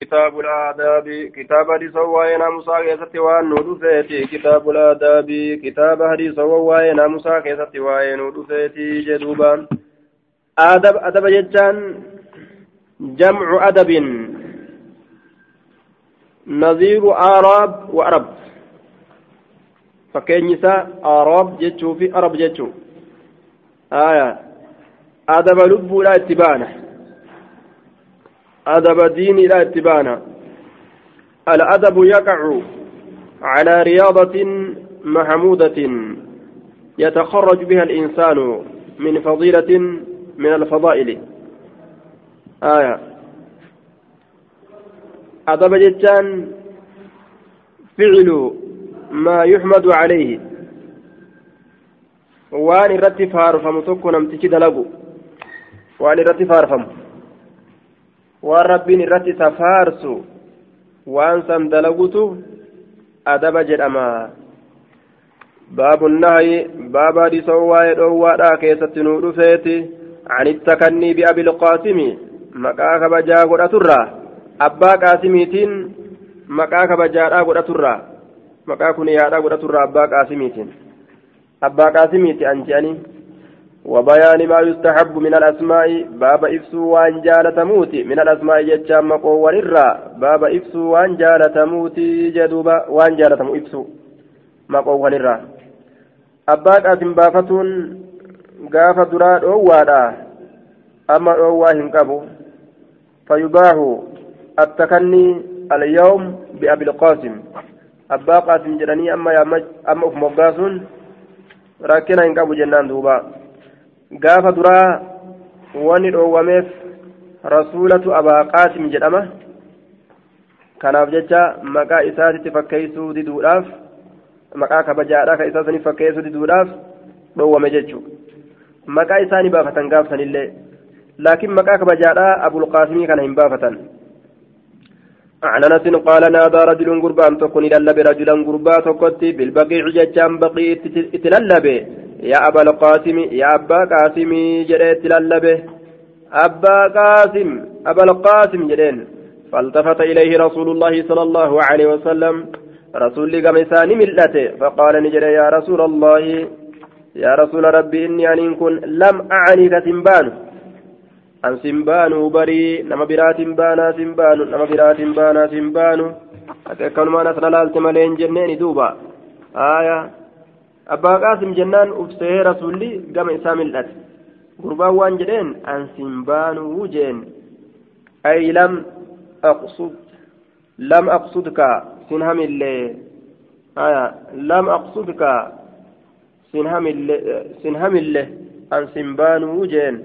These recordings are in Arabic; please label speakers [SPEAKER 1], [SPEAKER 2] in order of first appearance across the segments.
[SPEAKER 1] كتاب الآداب كتاب حديث وواينا موسى كيست وان ندفيتي كتاب الآداب كتاب حديث وواينا موسى كيست وان ندفيتي جدوبا. آدب أدب جتان جمع أدب. نظير آراب فكين نساء آراب جتشو في عرب جتشو آية. أدب لب لا اتبانه. أدب ديني لا اتبانا. الأدب يقع على رياضة محمودة يتخرج بها الإنسان من فضيلة من الفضائل. آية. أدب جتان فعل ما يحمد عليه. وان الرتفار فمتكو نمتشي دلقو. وان الرتفار فمتكو waan rabbiin irratti isa faarsu waan san dalagutu adaba jedhama. Baabu nahyi baaba hadisoo waa'ee dhoowwaadhaa keessatti nuu dhufeeti. An ittakannii biabilqaasimi maqaa kabajaa godhaturraa. Abbaa qaasimiitiin maqaa kabajaadhaa godhaturraa. Maqaa kun yaadhaa godhaturraa abbaa qaasimiitiin. Abbaa qaasimiiti an je'anii? وبيان ما يستحب من الأسماء. باب إفسو وان جالة موتي من الأسماء جتشام مقوى الرا باب إفسو وان جالة موتي جدوبا. وان جالة إفسو مقوى الرا أباك أتم بافتون قاف دراد أوادا أما أوا هنكبو. فيباح التكني اليوم بأبي القاسم. أبا قاسم جراني أما أما أف مقاسون راكنا هنكبو جنان دوبا. Gaafa duraa wanni dhoowwameef rasuulatu abaa qaasim jedhama kanaaf jecha maqaa isaatitti fakkeeysuu diduudhaaf maqaa kabajaadhaa ka isaa saniif fakkeeysuu diduudhaaf dhoowwame jechuu maqaa isaanii baafatan gaafsanillee laakiin maqaa kabajaadhaa abulqaasimii kana hin baafatan عن انس قال نادى رجل غربان تكون للب رجلا غربا تكوتي بالبقيع ججام بقي يا أبا القاسم يا أبا قاسم جريت للبه أبا قاسم أبا القاسم جرين فالتفت إليه رسول الله صلى الله عليه وسلم رسول قمسان ملته فقال نجري يا رسول الله يا رسول ربي إني أن كن لم أعنيك سنبان أن سنبان بري نما برات بانا سنبان نما برات بانا سنبان أكثر نسل لالت ملين جنين دوبا آية abbaa qaasim jennaan ufsee rasuulli gama isaa mil'ate gurbaan waan jedheen ansin baanuu jeen ay lam aqsud lam aqsudka sin hamillee lam aqsudka sin hamille sin hamille ansin baanuu jeen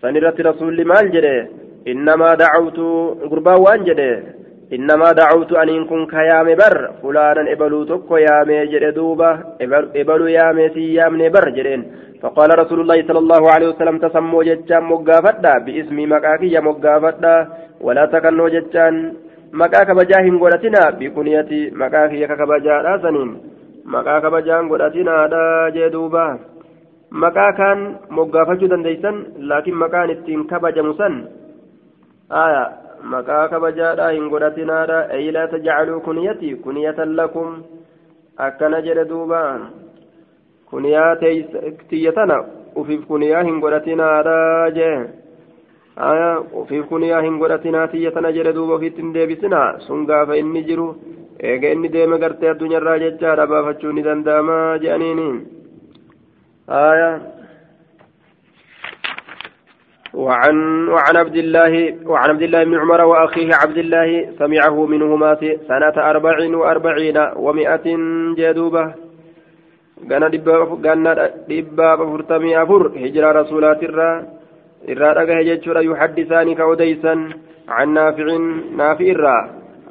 [SPEAKER 1] san irratti rasuulli maal jedhe innamaa dacawtu gurbaan waan jedhe إنما دعوت أن إن كن كيام بر فلانا إبلو تكو يامي جد دوبة إبلو يامي سيامني بر جدين. فقال رسول الله صلى الله عليه وسلم تسمو جتان مقافتا باسمي مكاكي مقافتا ولا تكنو جتان مكاك بجاهن قولتنا بكنيتي مكاكي ككبجا سنين مكاك بجاهن قولتنا دا جدوبة مكاكان مقافة دنديسا لكن مكان اتين كبجا مسن. آية. Maqaa kabajaadha hin godhatinaadha ay laa tajcaluu kuniyati kuniyatan lakum akkana jedhe duuba kuniyaa tiyyatana ufiif kuniyaa hin godhatinaadha jee ufiif kuniyaa hin godhatinaa tiyyatana jedhe duuba ofiitti hin deebisinaa sun gaafa inni jiru eega inni deeme gartee addunyaarraa jechaadha baafachuu ni danda'ama je'aniini aya وعن وعن عبد الله وعن عبد الله بن عمر وأخيه عبد الله سمعه منهما سنة أربع وأربعين ومائة جدوبة. كان دبا فرتمي أفر هجرة رسولات الرا الرا هجر يحدثان كوديسا عن نافع نافع الرا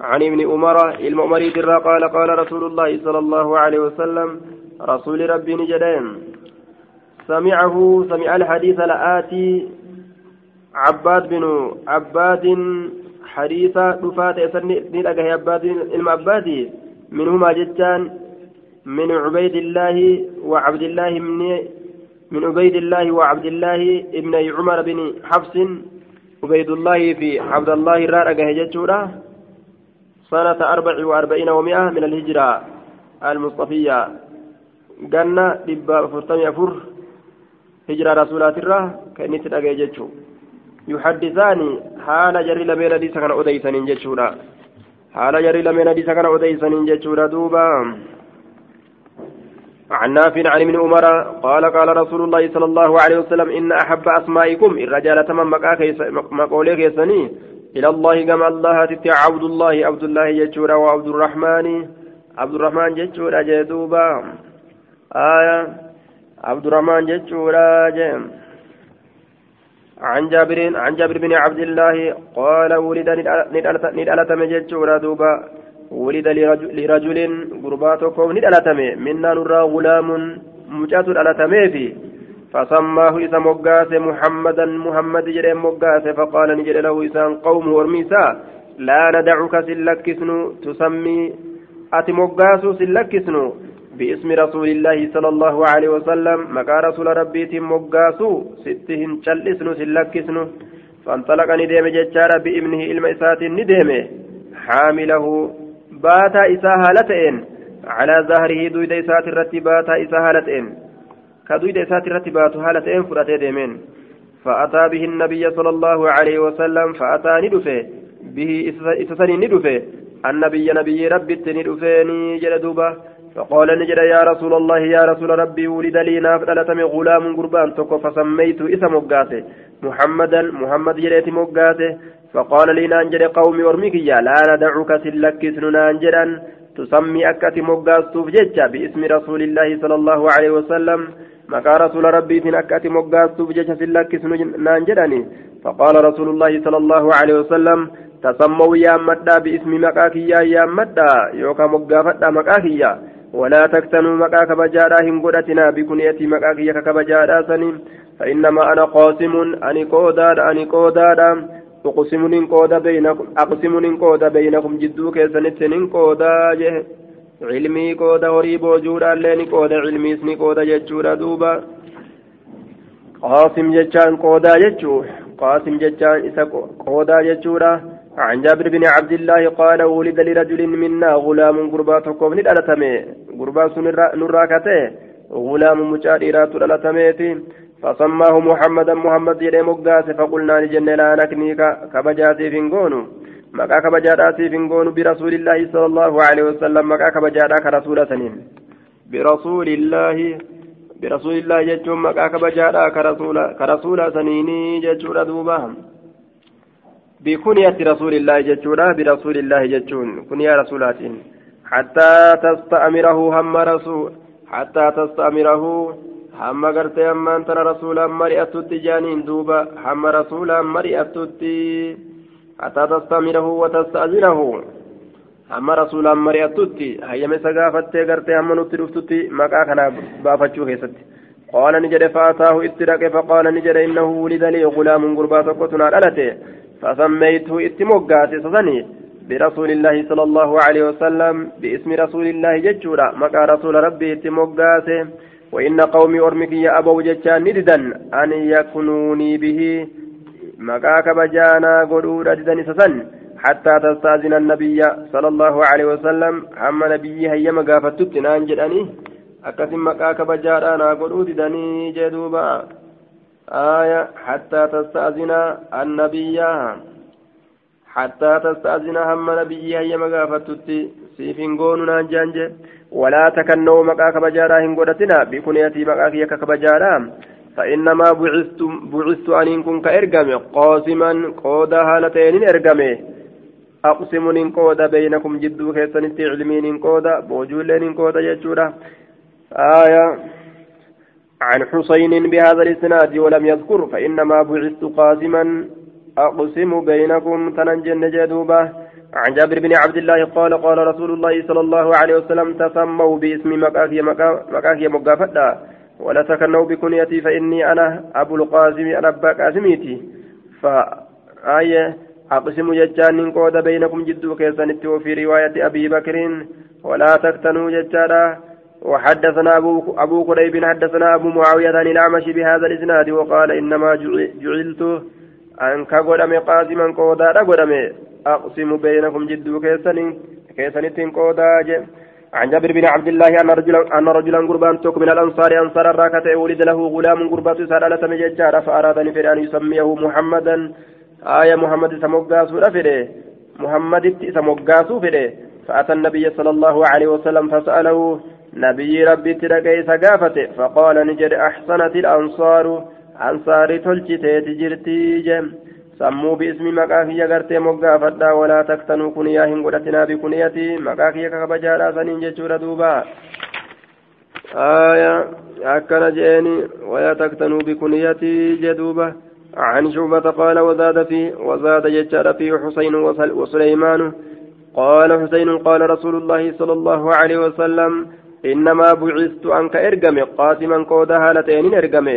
[SPEAKER 1] عن ابن عمر المؤمري الرا قال قال رسول الله صلى الله عليه وسلم رسول ربي نجدين. سمعه سمع الحديث لآتي عباد بن عباد حديثا دفات يسني لقى عباد علم عبادي منهما جتان من عبيد الله وعبد الله من من عبيد الله وعبد الله ابن عمر بن حفص عبيد الله في عبد الله الرارقة هجتشورا سنة أربع وأربعين ومئة من الهجرة المصطفية قلنا دبا فرطمي أفر هجرة رسولات الله كأني تدقى جتشو يحدثاني حال جري لمن حديث كان أديسن جتشورا حال جري لمن حديث كان أديسن جتشورا دوبا. عن نافع عن ابن عمر قال قال رسول الله صلى الله عليه وسلم إن أحب أسمائكم الرجال تمام مقولي كيسني إلى الله كما الله تتي عبد الله عبد الله جتشورا وعبد الرحمن. عبد الرحمن جتشورا جدوبا آية. عبد الرحمن جتشورا جم عن جابر عن جابر بن عبد الله قال ولد ندالة جتشورا دوبا ولد لرجل قرباتكم ندالة منا نرى غلام مجات الالتمي في فسماه إذا مقاس محمدا محمد جري مقاس فقال نجد له إسان قوم ورميسا لا ندعك سلكسن تسمي أتي مقاس سلكسن باسم رسول الله صلى الله عليه وسلم مكا رسول ربي مقاسو ستهن شلسن سلكسن فانطلق نديم ججار بابنه إلما إسات نديم حامله باتا إسا هالتين على ظهره دويد إسات الرتي باتا إسا هالتين كدويد إسات الرتي باتو هالتين فرأتي ديمين فأتى به النبي صلى الله عليه وسلم فأتى ندفه به إسسني ندفه النبي نبي ربي ندفيني جلدوبه فقال نجد يا رسول الله يا رسول ربي ولد لي نافلتم غلام قربان تكو فسميت اسم مقاته. محمدا محمد جريت مقاته. فقال لي نانجد قومي ورميك لا ندعك سلكسن نانجدا. تسمي أكت مقاستوف ججا باسم رسول الله صلى الله عليه وسلم. مكا رسول ربي تن أكت مقاستوف ججا سلكسن نانجدني فقال رسول الله صلى الله عليه وسلم تسموا يا مدى باسم مكاكيا يا مدى يوكا مقافتا مكاكيا. ولا تكتنوا مكا كبجارا هنقودتنا بكنيتي مكا كيك كبجارا سنين فإنما أنا قاسم أني قودادا أني قودادا أقسم ننقود بينكم أقسم ننقود بينكم جدو كيسنت ننقودا جه. علمي قودا هريب وجودا لين قودا علمي سني قودا ججودا دوبا. قاسم ججان قودا ججو. قاسم ججان إسا قودا ججودا عن جابر بن عبد الله قال ولد لرجل منا غلام قربا تقوم ندلتمي قربا نراكته. غلام مجاديرات دلتميتي فسماه محمدا محمد يدي مقاس فقلنا لجنة لا نكنيك. كبجاتي فنقونو مكا كبجاتي فنقونو برسول الله صلى الله عليه وسلم. مكا كبجاتا كرسول سنين. برسول الله. برسول الله جتشم مكا كبجاتا كرسول كرسول سنيني جتشورا دوبهم بكنية رسول الله جتشورا برسول الله جتشون كنية رسولاتين حتى تستأمره هم رسول حتى تستأمره هم قرتي أما أنت رسولا مرئتت جانين دوبا هم رسولا مرئتت حتى تستأمره وتستأذنه هم رسولا مرئتت هيا مسقافت قرتي هم نترفتت مكا كان بافتشو خيست قال نجد فأتاه اترك فقال نجد إنه ولد لي غلام قربات قتنا ألته فسميته اتموغات سسني برسول الله صلى الله عليه وسلم باسم رسول الله ججورا مكا رسول ربي اتموغات وإن قومي أرمك يا أبو ججان نددا أن يكونوني به. مكا كبجانا قدورا ددن سسن حتى تستأذن النبي صلى الله عليه وسلم. أما نبي هيا مقافتت نانجد أني أكثم مكا كبجانا قدورا ددني جدوبا. آية حتى تستأذن النبي حتى تستأذن هم نبي هي مغافتت سيفين قوننا جانج ولا تكنوا مكاك بجارا هنقودتنا بكنيتي مكاك يكك بجارا فإنما بعثت بعثت أن كن كإرقم قاسما قودا هالتين إرقمي أقسم إن قودا بينكم جدو كيسن علمين إن قودا بوجولين إن قودا يجورا آية عن حسين بهذا الإسناد ولم يذكر فإنما بعثت قاسما أقسم بينكم تنجن جدوبة عن جابر بن عبد الله قال قال رسول الله صلى الله عليه وسلم تسموا باسم مكاكي مكاكي مقافتا ولا تكنوا بكنيتي فإني أنا أبو القاسم أنا أبا قاسميتي. فآية أقسم ججان قود بينكم جدو كيسانت وفي رواية أبي بكر ولا تكتنوا ججانا. وحدثنا أبو, أبو قريب حدثنا أبو معاوية عن الأعمش بهذا الإسناد وقال إنما جعلت ka godhame qaasiman qoodaadha godhame aqsimu baynakum jidduu keessanittiin qoodaa je عن جابر بن عبد الله أن رجلا أن رجلا قربان توك من الأنصار أنصار الراكة ولد له غلام قربات سالة مججارة فأراد أن يسميه محمدا. آية محمد سموغاسو رفده محمد سموغاسو فده فأتى النبي صلى الله عليه وسلم فسأله نبي ربي تركي سقافته فقال نجد أحسنت الأنصار. أنصار تلجتي تجرتي جم. سموا باسم مكاكية غرتي مقافتا ولا تكتنوا كنيا هنقلتنا بكنيتي. مكاكية كبجارا سنين جتشور دوبا. آية أكن جئني ولا تكتنوا بكنيتي جدوبا. عن شعبة قال وزاد في وزاد جتشار في حسين وسليمان. قال حسين قال رسول الله صلى الله عليه وسلم إنما بعثت أنك إرقم قاسما قودا هالتين إرقم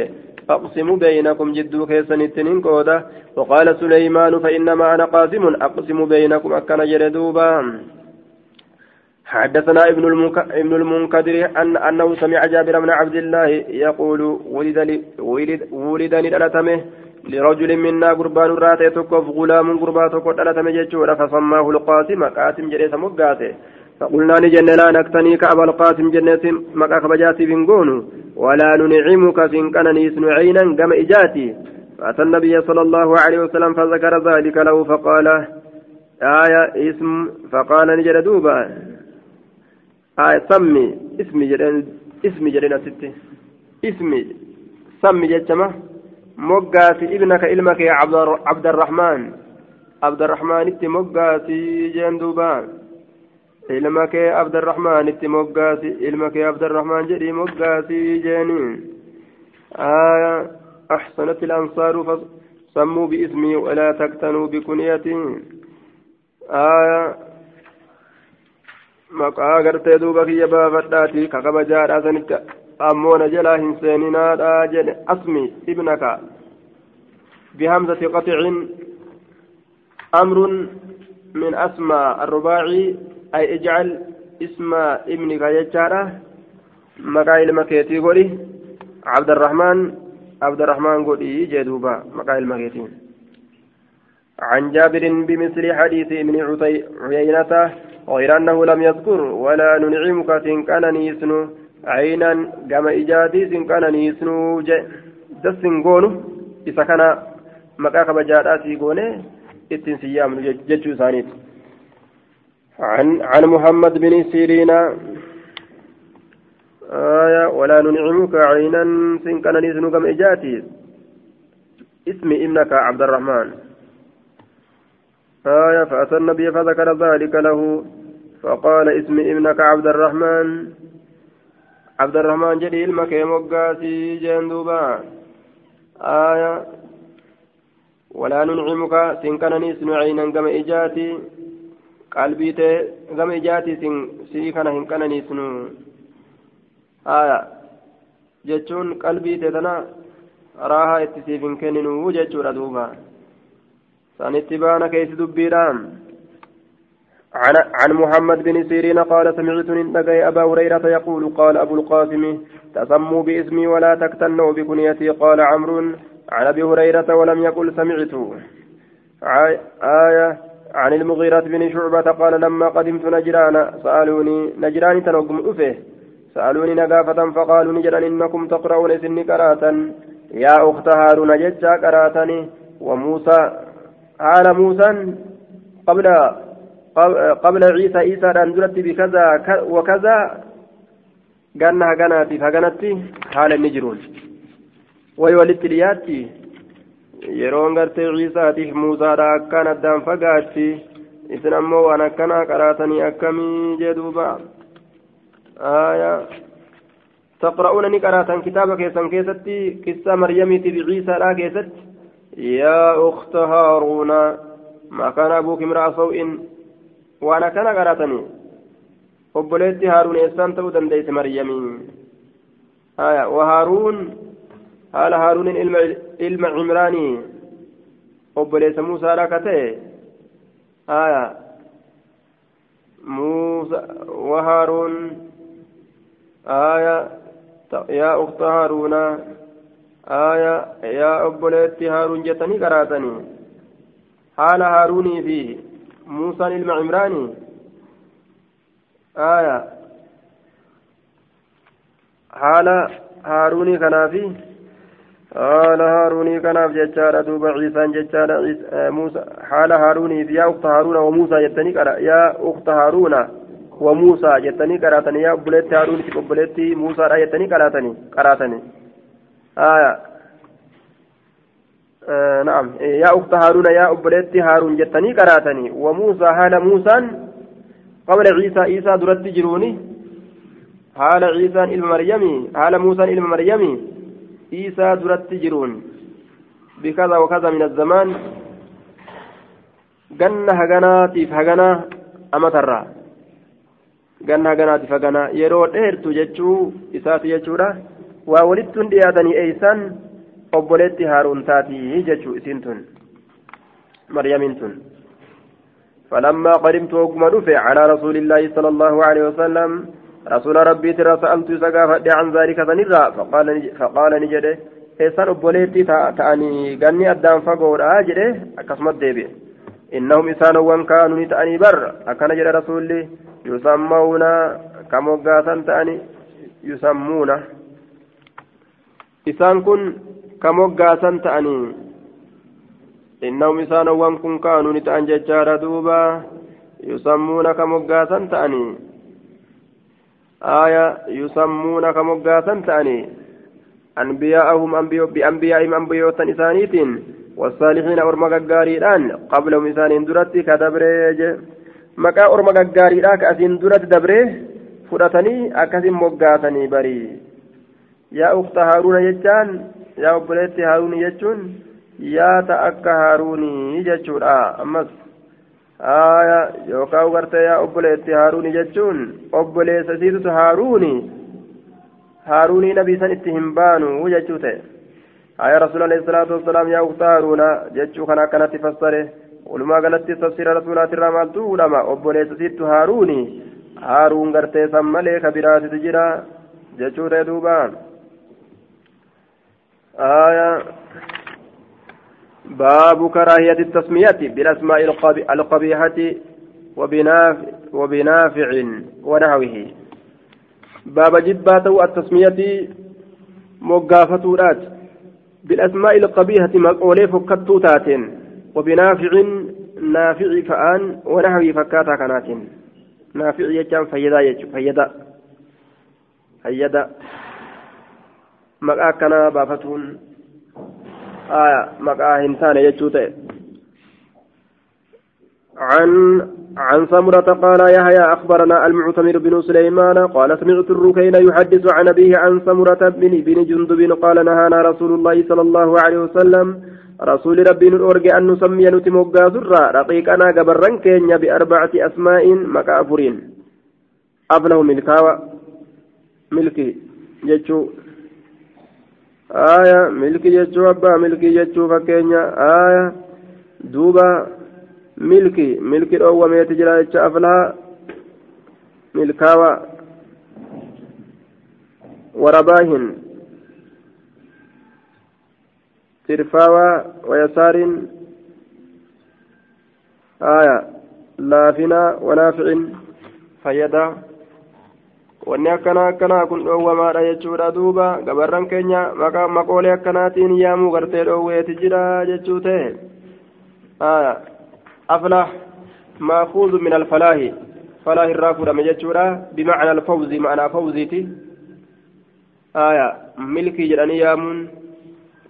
[SPEAKER 1] أقسم بينكم جدو كيسن التنين قودا وقال سليمان فإنما أنا قاسم أقسم بينكم أكن جردوبا حدثنا ابن ابن المنكدر أن أنه سمع جابر بن عبد الله يقول ولد ولد ولد لألتمه لرجل منا قربان راتي تكف غلام قربا تكف ألتمه جيتشورا فسماه القاسم قاسم جريس مقاته فقلنا نجن لا نكتنيك أبا القاسم جنة مكا خبجاتي بنقون ولا ننعمك سنكنني عينا قم إجاتي. فأتى النبي صلى الله عليه وسلم فذكر ذلك له فقال آية اسم فقال نجد دوبا. آية سمي اسمي جرين اسمي جرين ستي اسمي سمي جتما moggaasi ibnaka ilma kee cabdarrahmaan abdarrahmaanitti moggaasi jeen duuba ilma kee abdarrahmaanitti moggaasi ilma kee abdarrahmaan jedhii moggaasi jeeni أحسنت الأنصار فسموا باسمي ولا تكتنوا بكنيتي آية maqaa gartee duuba kiyya baafadhaati kakabajaadha sanitti ammoo na jalaa hin seeninaadha jedhe asmi ibnaka bihamzati qaxicin amrun min asma arrubaaci ijcal isma ibnika jechaadha maqaa ilma keetii godhi cabdarrahmaan cabdarrahmaan godhi jee duuba maqaa ilma keetiin عن جابر بمثل حديث ابن عيينة غير أنه لم يذكر ولا ننعمك كان نيسن عينا قام إجادي كان نيسن دسن قونه إذا كان مكاك بجاراتي قونه إتن سيام ججو ثانيت عن عن محمد بن سيرين. آية ولا ننعمك عينا سنكن نيسن قام إجاتي اسم ابنك عبد الرحمن. آية فأتى النبي فذكر ذلك له. فقال اسم ابنك عبد الرحمن. عبد الرحمن جدي المك مقاسي جندوبا آية ولا ننعمك سنكنني سنعينا كما إجاتي قلبي تي كما إجاتي سن سيكنا هنكنني سنو آية. jechuun qalbii teetana raahaa itti siif hin kenninu jechuudha duuba sanitti baana keessa dubbiidhaan عن عن محمد بن سيرين قال سمعت نندقي أبا هريرة يقول قال أبو القاسم تسموا باسمي ولا تكتنوا بكنيتي. قال عمرو عن أبي هريرة ولم يقل سمعت. آية. عن المغيرة بن شعبة قال لما قدمت نجران سألوني نجران تنقم أفه. سألوني نقافة فقالوا نجران إنكم تقرؤون سن كراتا يا أخت هارون جتشا كراتني وموسى حال موسى قبل قبل عيسى عيسى أنزلت بكذا وكذا. قالنا هجناتي فهجنتي حال النجرون. ويولدت لياتي. Yeroon gartee ciisaatiif muusaadha akkaan addaan fagaatti isin ammoo waan akkanaa qaraatanii akkamii jee duuba aya taqra'uuna ni qaraatan kitaaba keessan keessatti qissa maryamiitiif ciisaadha keessatti yaa ukta haaruuna makaan abuuki imra'a saw'in waan akkana qaraatanii obboleetti haaruun eessaan ta'uu dandeeyse maryamii aya wa haaruun haala haaruunin ilma cimraanii obboleessa muusaadha ka ta'e aya wa haaruun aya yaa ukta haaruuna آية يا أبوليتي هارون جتني قراتني حال هاروني في موسى المعمراني آية حال هاروني كنافي حال هاروني كناف جتشارة دوب عيسى جتشارة موسى حال هاروني يا أخت هارون وموسى جتني قرأ يا أخت هارون وموسى جتني قراتني يا أبوليتي هارون أبوليتي موسى جتني قراتني قراتني آية. آه نعم. يا أخت هارون يا أبوليتي هارون جتني قراتني وموسى هال موسى قبل عيسى عيسى درت جروني هال عيسى إلى مريم هال موسى إلى مريم. عيسى درت جرون بكذا وكذا من الزمان ganna haganaatiif hagana amatarra ganna haganaatiif hagana yeroo dheertu jechuu isaati jechuudha waa walittun dhiyaatanii eeysan obboleetti haaruun taatii jechuu isiin tun maryamin tun فلما قدمت وكما دفع على رسول الله صلى الله عليه وسلم رسول ربي ترى سألت سقافة عن ذلك فنرى. فقال فقال نجده إيسان أبوليتي تأني غني أدام فقور آجده. أكسمت ديبي. إنهم إسان وان كانوا نتأني بر. أكن جد رسولي يسمون كموغاتا تأني؟ يسمون. isaan kun ka moggaasan ta'anii innahum isaanowwan kun kaanuu ni ta'an jechaadha duuba yusammuuna ka aya yusammuuna ka moggaasan ta'anii anbiyaa'ahum bianbiyaa'ihim ambiyootan isaaniitiin والصالحين أرمى غاريدان قبلهم إسان درتي كدبريج مكا أرمى غاريدا كأسين درت دبريه فرتني أكسين مقاتني بري yaa ukta haaruuna jechaan yaa obboleetti haaruuni jechuun yaata akka haaruunii jechuudha ammas aya yookaan gartee yaa obboleetti haaruuni jechuun obboleessa isiitutu haaruuni haaruunii nabii san itti hin baanu jechuu ta'e aya rasuul alayhi salaatu wasalaam yaa ukta haaruuna jechuu kana akkanatti fassare walumaa galatti tafsiira rasuulaatirraa maaltu hudhama obboleessa isiittu haaruuni haaruun gartee san malee ka biraatitu jira jechuu ta'e duuba آية باب كراهية التسمية بالأسماء القبيحة وبنافع, وبنافع ونحوه. باب جبات التسمية مقافتورات بالأسماء القبيحة مقولي فكتوتات وبنافع نافع فآن ونحوه فكاتا كانات. نافع يجان فيدا فيدا. فيدا. akkanaa baafatuun hin taane jechuu ta'e عن عن سمرة قال يحيى أخبرنا المعتمر بن سليمان قال سمعت الركين يحدث عن أبيه عن سمرة بن بن جندب قال نهانا رسول الله صلى الله عليه وسلم رسول ربي نرجع أن نسمي نتموغا زرا رقيقنا قبرن كينيا بأربعة أسماء مكافرين أبله ملكاوى ملكي جتشو aya milki jechuu abbaa milkii jechuu fakkeenya aya duuba milki milki dhoowwameeti jira jecha aflaha milkaawa warabaahin tirfaawa wayasaarin aya laafina wanaaficin fayyada wanni akkanaa akkanaa kun dhoowwamaadha jechuudha duuba gabarran keenya maqoolee akkanaatiin yaamuu gartee dhoowweeti jira jechuu ta'e aflah maakuuzu min alfalaahi falaahi irraa fudhame jechuudha bimacna alfawzi ma'anaa fawziiti aya milkii jedhanii yaamuun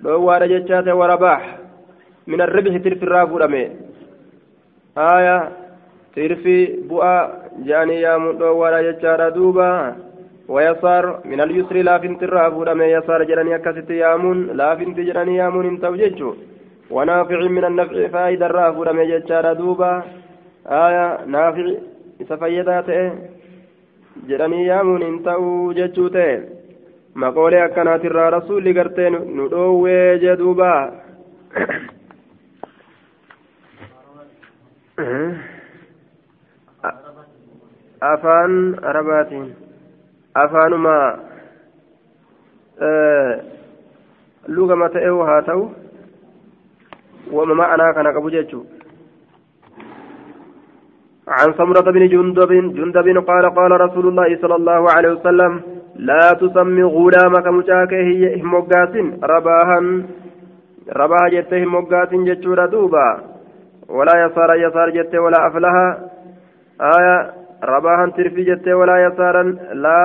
[SPEAKER 1] dhoowwaadha jechaa ta'e warabaax min arribxi tirfi irraa fudhame aya tirfi bu'aa جاني يا مدوورا يجارا دوبا ويسار من اليسر لا فنت الرافود أما يسار جراني أكست يامون لا فنت جراني يامون انتو جيجو ونافع من النفع فائدة الرافود أما يجارا دوبا آية نافع سفيدات جراني يامون انتو جيجو تي maqoolee akkanaatirraa rasuulli gartee nu dhoowwee jee duuba afaan arabaatiin. Afaanuma lugama ta'ee haa ta'u wama ma'anaa kana qabu jechuudha. عن سمرة بن جندب جندب قال قال رسول الله صلى الله عليه وسلم لا تسمي غلامك مشاكه هموغات رباها رباها جت هموغات جتشورا دوبا ولا يسار يسار جت ولا أفلها آية رباها ترفي جت ولا يسارا لا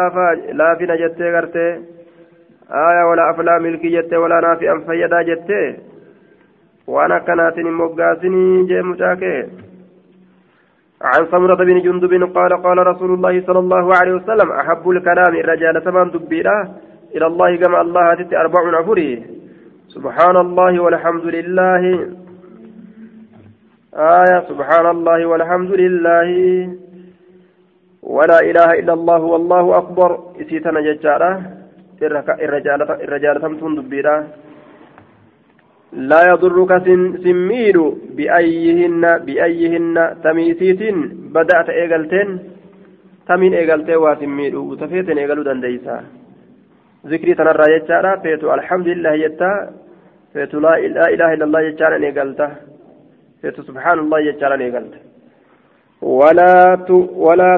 [SPEAKER 1] لا فينا جت غرتي آية ولا أفلا ملكي جت ولا نافئا فيدا جت وأنا كانت هموغاتني جي مشاكة. عن سمرة بن جندب قال قال رسول الله صلى الله عليه وسلم أحب الكلام الرجال ثمان دبيرة إلى الله كما الله تت أربع عفري. سبحان الله والحمد لله. آية سبحان الله والحمد لله. ولا إله إلا الله والله أكبر. إسيتنا ججارة الرجال ثمتون دبيرة. لا يضرك سميد بأيهن بأيهن تميسيت بدأت إيغلتين. تمين إيغلتين واسميد وتفيتن إيغلو دنديسا. ذكري تنرى يجارة فيتو الحمد لله يتا فيتو لا إله إلا الله يجارة إيغلته فيتو سبحان الله يجارة إيغلته ولا. ولا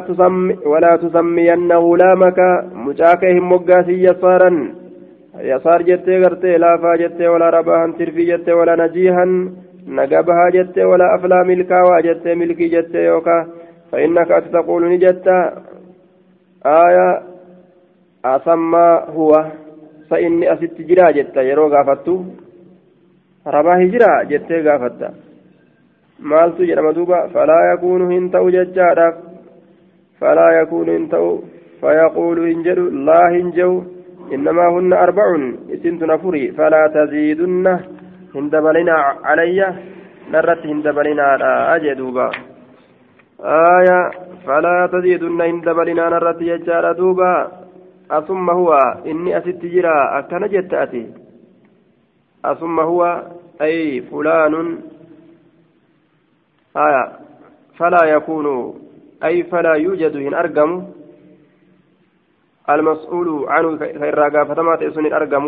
[SPEAKER 1] ولا تسمين غلامك مجاكهم مقاسي يسارا yasaar jettee gartee laafaa jettee walaa rabaahan tirfii jettee walaa najiihan nagabahaa jettee walaa aflaa milkaawaa jettee milkii jettee yookaa فإنك أتقول نجت آية أسمى هو فإني أست جرا جت يرو غافتو رباه جرا جت غافتا مالت جرم دوبا فلا يكون هنتو ججارا فلا يكون هنتو فيقول هنجر لا هنجو إنما هن أربع إسنت نفري فلا تزيدن هندبلنا علي نرت هندبلنا أجدوبا آية فلا تزيدن هندبلنا نرت يجار دوبا أثم هو إني أست جرا أكن جتأتي أثم هو أي فلان آية فلا يكون أي فلا يوجد هن أرقم المسؤول عنه كيرا فتما تيسون أرقم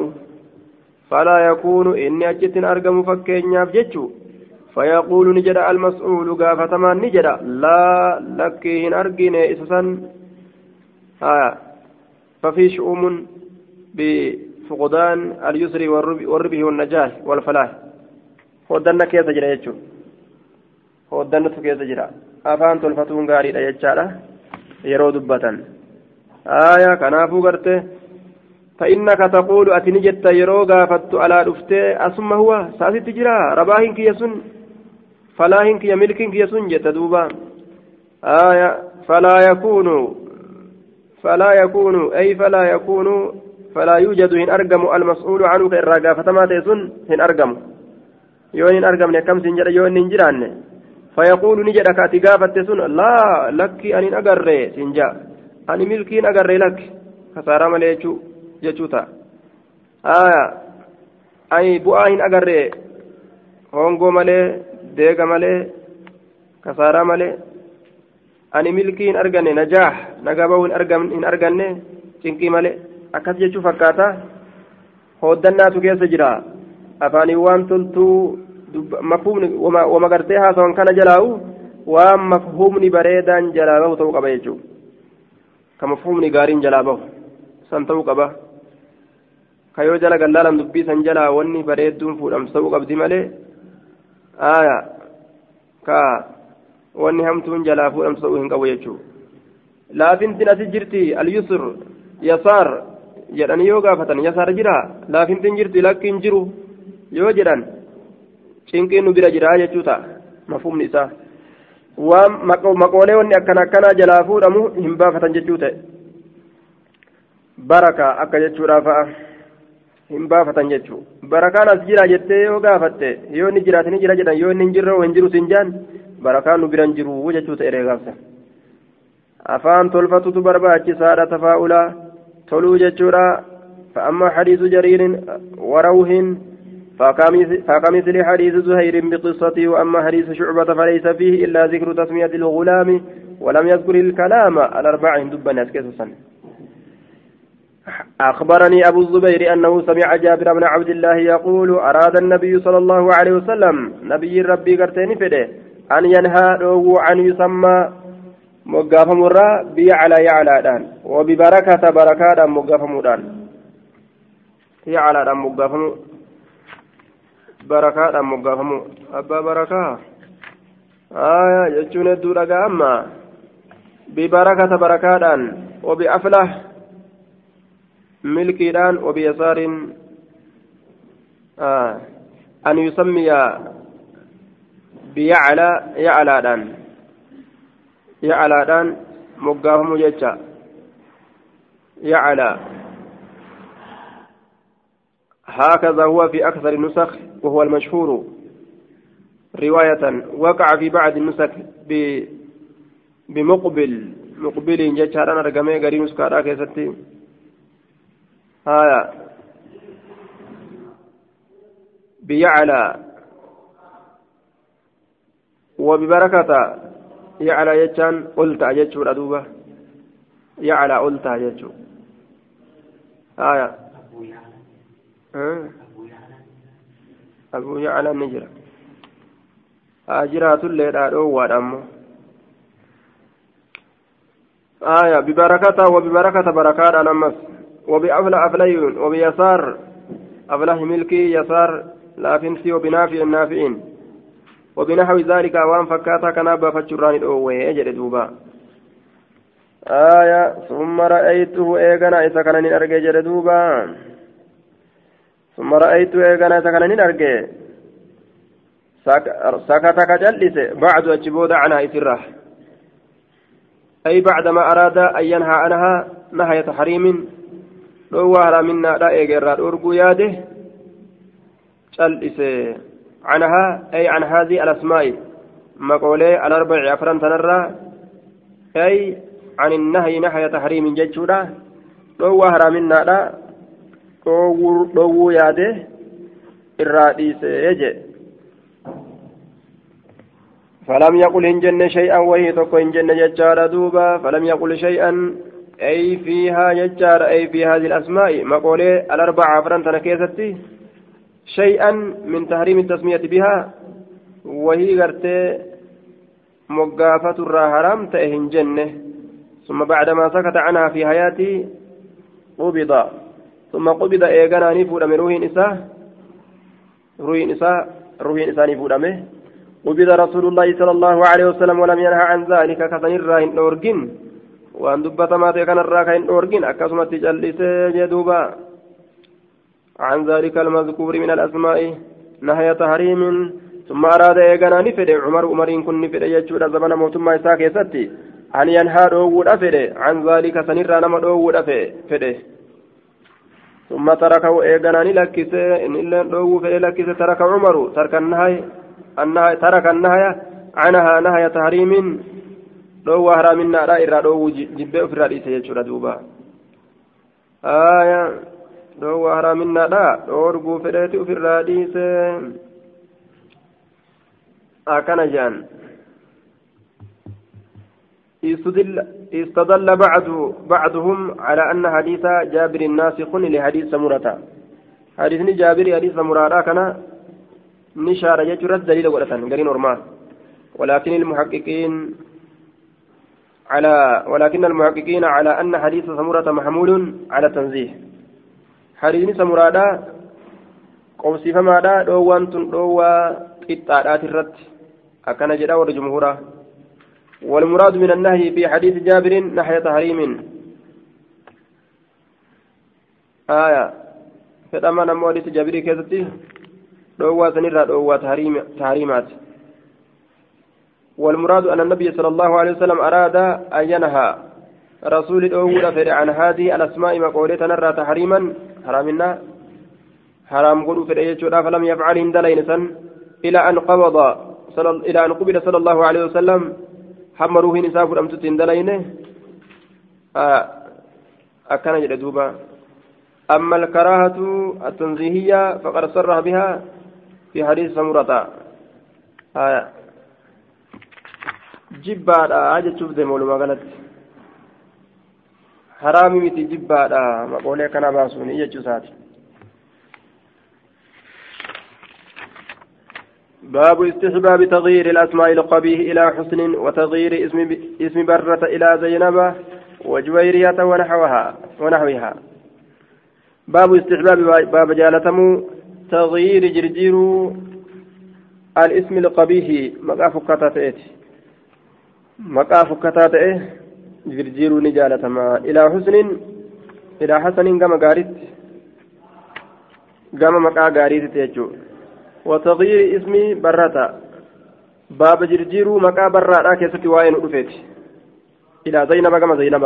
[SPEAKER 1] فلا يكون إني أجت أرقم فكين يفجتشو فيقول نجد المسؤول قافتما نجد لا لكين أرقين إسسا آه ففي شؤم بفقدان اليسر والربه والنجاح والفلاح. hoddanna keessa jira jechuun hoddannatu keessa jira afaan tolfatuun gaariidha jechaadha yeroo dubbatan آية كنافو قرته فإنك تقول أتني جت يرو غافت على دفته أسمى هو ساسي تجرا رباهن كي يسن فلاهن كي ملكن كي يسن جت دوبا آية فلا يكون فلا يكون أي فلا يكون فلا يوجد إن أرقم المسؤول عنه كإرقا فتما تيسن إن أرقم يون إن أرقم كم سنجر يون ننجران فيقول نجد كاتي قافت سن لا لك أن أقر سنجا ani milkiin agarree lakki kasaaraa malee jechuu ta'a aya ani bu'aa hin agarree hongoo malee deega malee kasaaraa malee ani milkii hin arganne najaax nagaba'uu hin arganne cinqii malee akkas jechuu fakkaata hooddannaatu keessa jira afaanii waan toltuu mafhumni wama gartee haasawan kana jalaa'u waan mafhumni bareedaan jalaa bahu ta'uu qaba jechuudha كمفهومني غارين جلا به سنتو قبا كيو جلا قلالا دبي سن جلا وني بريدون فودم سو قبدي مالي آية كا وني همتون جلا فودم سو هن قبو يجو laafintin asi jirti alyusr yasaar jedhanii yoo gaafatan yasaar jira laafintin jirti lakkiin jiru yoo jedhan cinqiinu bira jira jechuu ta'a mafhumni isaa. Waan maqoolee wanni akkana akkanaa jalaa fuudhamu hin baafatan jechuu ta'e. Baraka akka jechuudhaa fa'a hin baafatan jechuu. Barakaan as jira jettee yoo gaafatte yoo inni jiraate ni jira jedhan yoo inni hin jirre hin jiru sin jaan barakaan nu biran jiru jechuu ta'e gaafsa afaan tolfatutu barbaachisaadha tafaa'ulaa toluu jechuudha fa'amma hadiisu jariirin warawuhin فكمثل حديث زهير بقصته وأما حديث شعبة فليس فيه إلا ذكر تسمية الغلام ولم يذكر الكلام الأربع دبا ناس أخبرني أبو الزبير أنه سمع جابر بن عبد الله يقول أراد النبي صلى الله عليه وسلم نبي ربي قرتين فده أن ينهى عن يسمى مقافم الرا بيعلى يعلى دان وببركة بركة مقافم دان. يعلى دان مقافم مقافم أبا بركة آية يجون الدورة أما ببركة بركة دان وبأفله ملكيدان وبيسار آه أن يسمي بيعلى يعلى دان يعلى دان مقافم جيتشا يعلى هكذا هو في أكثر النسخ وهو المشهور رواية وقع في بعض النسخ بمقبل مقبل أنا رقمي قريب نسكارا كيستي. آية. بيعلى. وببركة. يعلى يجان قلت أجتشو الأدوبة يعلى قلت أجتشو آية. أبو يعلى النجرة أجرات الليل أدوة أمه آية ببركة وببركة بركات أنمس وبأفلى أفليون وبيسار أفله ملكي يسار لا فنسي وبنافع النافعين وبنحو ذلك وأن فكاتا كان بافتشران الأوي أجل دوبا. آية ثم رأيته إيغانا إذا كان نرجع جل دوبا. ثم إيغانا إذا كان نرجع. سكتك جلس بعد أجبود عنها إسره. أي بعدما أراد أن ينهى عنها نهاية تحريم dhoowwaa haraaminaadha eegeerraa dhorguu yaade cal'ise عنها أي عن هذه الأسماء. مقولة الأربع أفران تنرى. أي عن النهي نهي تحريم ججورة دو هرامنا لا دو ياده الرئيس يجي فلم يقل إن جن شيئا وهي تكو إن جن ججار دوبا فلم يقل شيئا أي فيها يجار أي في هذه الأسماء مقولة الأربعة فرنتنا كيستي شيئا من تحريم التسمية بها وهي قرتي مقافة الراهرام تأهن جنة ثم بعدما سكت عنها في حياتي قبض ثم قبض إيقانا نفود من روح نساء روح نساء روح نساء نفود قبض رسول الله صلى الله عليه وسلم ولم ينهى عن ذلك كثن الراهن أورجن dubbatamaa ta'e kanarraa kan hin dhoorgin akkasumatti callisee jedhuuba عن ذلك المذكور من الأسماء نهي تحريم. ثم أراد إيغانا نفده عمر عمر كن نفده يجود زمن موتما إساك يستي أن ينهى دوود أفده عن ذلك سنرى نما دوود أفده ثم تركه إيغانا نلكس إن إلا دوو فده لكس ترك عمر ترك النهي النهي ترك النهي عنها نهي تحريم dhoowwaa haraaminaadha irraa dhoowwuu jibbee ofirraa dhiise jechuudha duuba aya dhoowwaa haraaminaadha dhoorguu fedheeti ofirraa dhiise akkana jedhan استدل بعض بعضهم على أن حديث جابر ناسخ لحديث سمرة. حديث جابر حديث سمرة كان نشار يجرى الدليل ولكن قرين ولكن المحققين على ولكن المحققين على أن حديث سمرة محمول على تنزيه. حديث سمرة قوسي فما دا دوان تن دوا قطعات الرد. أكن جدا ورجمهورا والمراد من النهي في حديث جابر نحية تحريم. آية. فدما نمو حديث جابر كيستي دوا سنرى دوا تحريمات. والمراد أن النبي صلى الله عليه وسلم أراد أن ينهى. رسول الأول عن هذه الأسماء مقولة نرى تحريما. حرامنا حرام قلوا في الأية فلم يفعل هندلين إلى أن قبض إلى أن قبل صلى الله عليه وسلم حمروه نساف أمتت هندلين آه أكان جلدوبا أما الكراهة التنزيهية فقد صرح بها في حديث سمرة آه deema walumaa galatti haraami miti jibbaadha maqoolee kana baasuuni jechuu isaati باب استحباب تغيير الأسماء القبيح إلى حسن وتغيير اسم اسم برة إلى زينب وجويرية ونحوها ونحوها. باب استحباب باب جالتم تغيير جرجير الاسم القبيح. مقاف كتاتئت مقاف كتاتئ جرجير نجالتما إلى حسن إلى حسن كما قارت كما مقا قارت تيجو وتغيير اسم برتا باب جرجير مقا براتا كيست وين رفيت إلى زينب كما زينب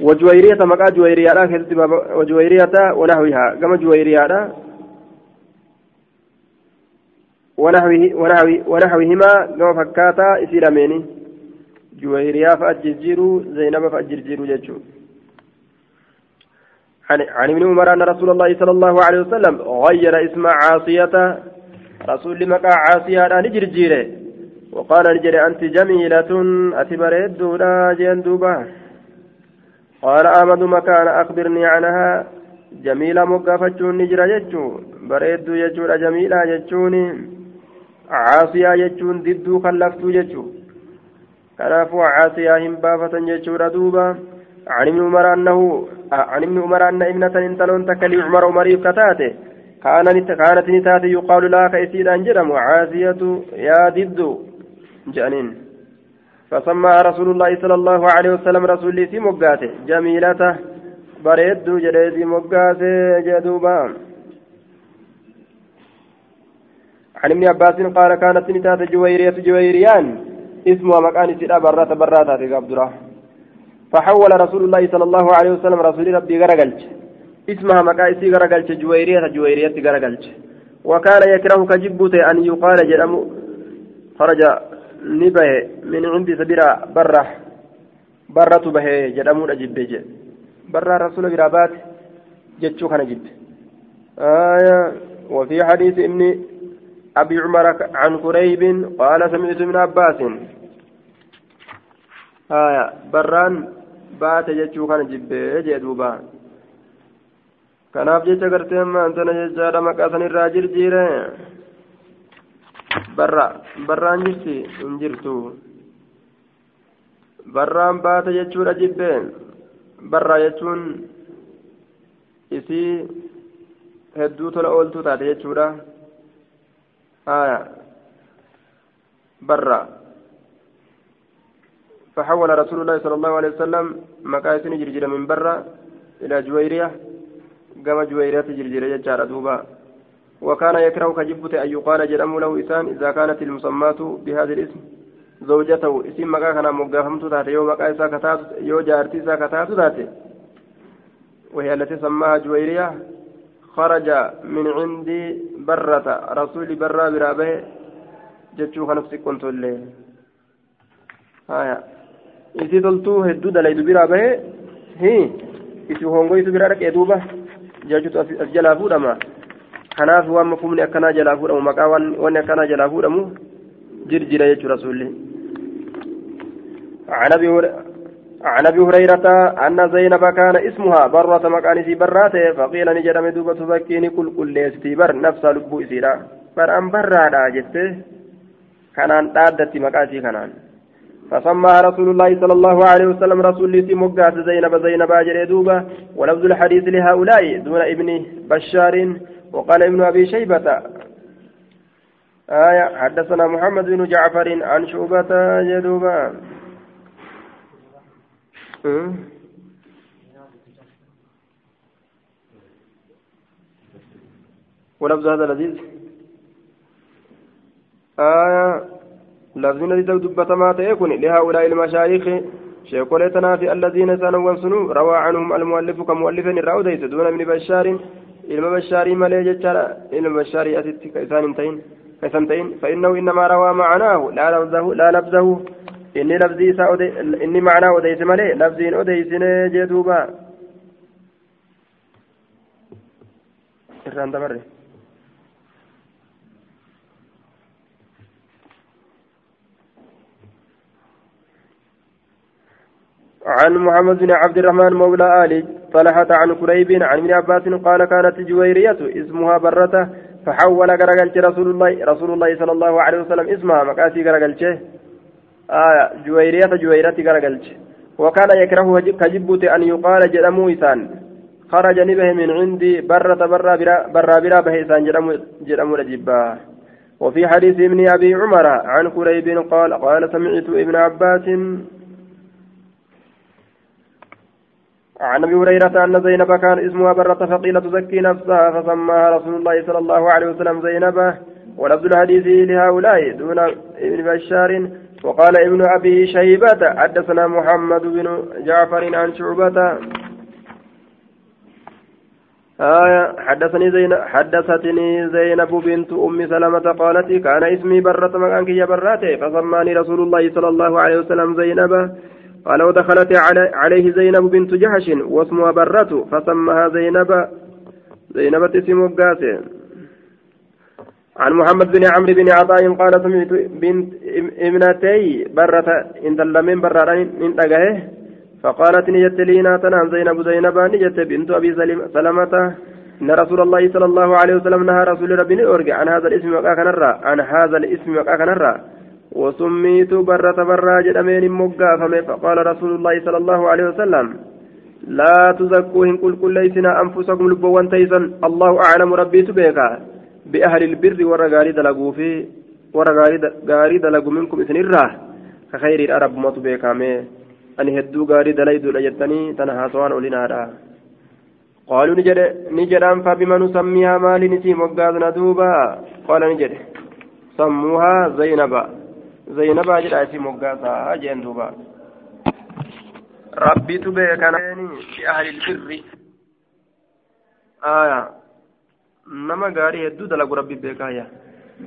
[SPEAKER 1] وجويرية مقا جويرية كيست وجويرية ونحوها كما جويرية ونحوه ونحوه ونحوهما كما فكاتا إسيراميني جويريا فأجرجيرو زينب فأجرجيرو ججو عن, ابن عمر أن رسول الله صلى الله عليه وسلم غير اسم عاصية. رسول مكا عاصية أن جرجيره وقال نجري أنت جميلة أتبريد دولا جندوبا قال أحمد مكان أخبرني عنها. جميلة مقافتشون نجرى جتشو بريد يجور جميلة جتشوني caasiyaa jechuun didduu kallaftuu jechuu kanaafuu caasiyaa hin baafatan jechuudha duuba عن ابن عمر أنه عن ابن عمر أن ابنة انتلون تكلي عمر عمريف كتاته. كانت كانت نتاتي يقال لها كيسيد أنجرم عازية يا ضد جانين. فسمى رسول الله صلى الله عليه وسلم رسول الله مقاته. جميلته بريد جريد مقاته. جدوبا. عن ابن عباس قال كانت نتات جويرية جويريان. اسمها مكان سيدا برات برات هذه عبد فحول رسول الله صلى الله عليه وسلم رسول ربي غرقلت إسمها مكان سي غرقلت جويرية جويرية غرقلت وكان يكره كجبوت أن يقال جرم خرج نبه من عند سبيرا برة. برة به جرمو أجب برا رسول برابات جتشو كان جب آية وفي حديث إبن أبي عمر عن كريب قال سمعت من عباس. آية بران بات جتشو كان جبه جدوبا kanaaf jecha gartee amma antana jechaadha maqaa san irraa jirjiire barra barraan jirti hin jirtu barraan baata jechuudha jibbeen barra jechuun isii hedduu tola ooltuu taate jechuudha آية برا فحول رسول الله صلى الله عليه وسلم مكايسن جرجر من برا إلى جويرية قام جويرية جرجر يجار دوبا. وكان يكره كجبت أن يقال جرم له إسان إذا كانت المسمات بهذا الاسم. زوجته اسم مكا كان مقافمت يوم مكا إسا كتات يو جارتي كتات ذات. وهي التي سماها جويرية خرج من عندي برة رسول برا برابه. جتشو خنفسي كنت اللي هايا isi toltuu hedduu dalaydu biraa bahe hi isi hongoytu biraa dhaqee duuba jechuutu as jalaa fuudhama kanaaf waan mafumni akkanaa jalaa fuudhamu maqaa wanni akkanaa jalaa fuudhamu jirjira jechuu rasuulli عن ابي هريره ان زينب كان اسمها برة مكانسي براته فقيل نجرم دوبة تبكيني كل كل ليستي بر نفس لبو اسيرا بر ام برادا جته كانان دادتي مكاسي كانان فسماها رسول الله صلى الله عليه وسلم رسول الله مقات زينب زينب أجر دوبة ولفظ الحديث لهؤلاء دون ابن بشار. وقال ابن أبي شيبة آية حدثنا محمد بن جعفر عن شعبة جدوبا ولفظ هذا لذيذ. آية لفظ الذي دبت ما تيكون لهؤلاء المشايخ شيخولتنا في الذين سنوا سنو روى عنهم المؤلف كمؤلف الراوديس دون ابن بشار علم بشار مالي جتر علم بشار أتت كيسان تين كيسان تين فإنه إنما روى معناه لا لفظه لا لفظه. inni lafzii isaa inni macnaa odeyse malee lafziin odeysine jee duuba irraan عن محمد بن عبد الرحمن مولى آل طلحة عن كريب عن ابن عباس قال كانت جويرية اسمها برة فحول غرغلت رسول الله رسول الله صلى الله عليه وسلم اسمها. مكاسي غرغلت. آية جويرية جويرة غرغلت. وكان يكره كجبت أن يقال جرمو إسان. خرج نبه من عندي برة برا برا برا برا به إسان. جرمو جرمو رجبا وفي حديث ابن أبي عمر عن كريب قال قال سمعت ابن عباس عن أبي هريرة أن زينب كان اسمها برة فقيل تزكي نفسها فسماها رسول الله صلى الله عليه وسلم زينب ولفظ الحديث لهؤلاء دون ابن بشار. وقال ابن أبي شيبة حدثنا محمد بن جعفر عن شعبة. آية حدثني زينب حدثتني زينب بنت أم سلمة قالت كان اسمي برة مكانك يا براتي فسماني رسول الله صلى الله عليه وسلم زينب قال ودخلت عليه زينب بنت جحش واسمها برة فسمها زينب زينب اسم قاسم عن محمد بن عمرو بن عطاء قال سمعت بنت ابنتي برة إن دلمين برة من فقالت نجت لينا تنام زينب زينب نجت بنت أبي سلمة. إن رسول الله صلى الله عليه وسلم نهى رسول ربي أرجع عن هذا الاسم نرى عن هذا الاسم نرى وسميت برة برا جدمين مقافة فقال رسول الله صلى الله عليه وسلم لا تزكوهن كل كل ليسنا أنفسكم لبوان تيسا الله أعلم ربي تبيكا بأهل البر ورغاري دلقوا في ورغاري دلقوا منكم إثن الراه. كخير الأرب ما تبيكا مي. dalayduudha jettanii tana haasawaan olinaadha qaaluu ni jedhe ni jedhaan fabima nusammihaa maaliin isii moggaasna duuba qaala ni jedhe sammuuhaa zaynaba zaynabaa jedha isii moggaasaa jeen duuba rabbitu beekanaani fi ahlilbirri aya nama gaarii hedduu dalagu rabbi beekaaya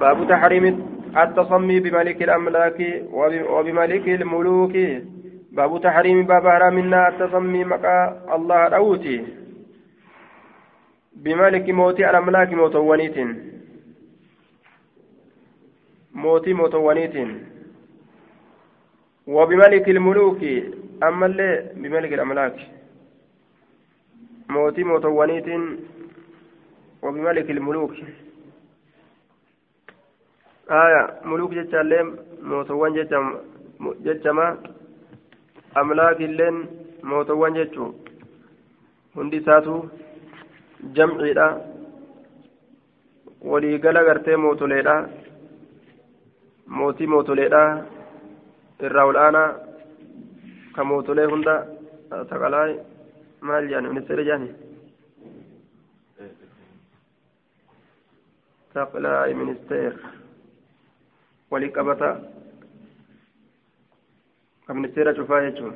[SPEAKER 1] baabu taxriimi التصمي بملك الأملاك وبملك الملوك باب تحريم باب حرامنا التسمي مقا الله روتي بملك موتي الأملاك موتوانيت موتي موتوانيت وبملك الملوك أما اللي بملك الأملاك موتي موتوانيت وبملك الملوك آية ملوك جتشاليم موتوان جتشما amlaakilleen mootowwan jechuun hundi isaatu jamciidha waliigala gartee mootoleedha mootii mootoleedha irraa ol aanaa ka mootolee hunda taqalaa maal jedhan ministeera jedhani taqlaa ministeer walii qabata ka ministeera cufaa jechuun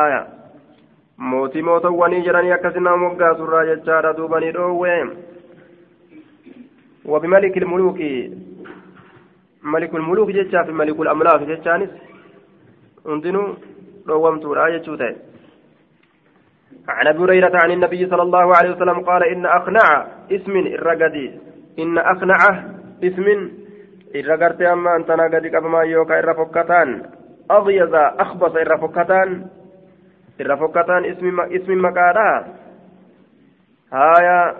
[SPEAKER 1] aya mootii mootowwanii jedhanii akkasina moggaasurraa jechaadha duubanii dhoowwe وبملك الملوك ملك الملوك جتشا في ملك الأملاك جتشانس عندنا رومت الآية شوتين عن أبي هريرة عن النبي صلى الله عليه وسلم قال إن أقنع اسم الرقدي. إن أقنع اسم الرقرت أما أنت نقدك أبما يوكا الرفقتان أغيظ أخبص الرفقتان الرفقتان اسم اسم مكانا هايا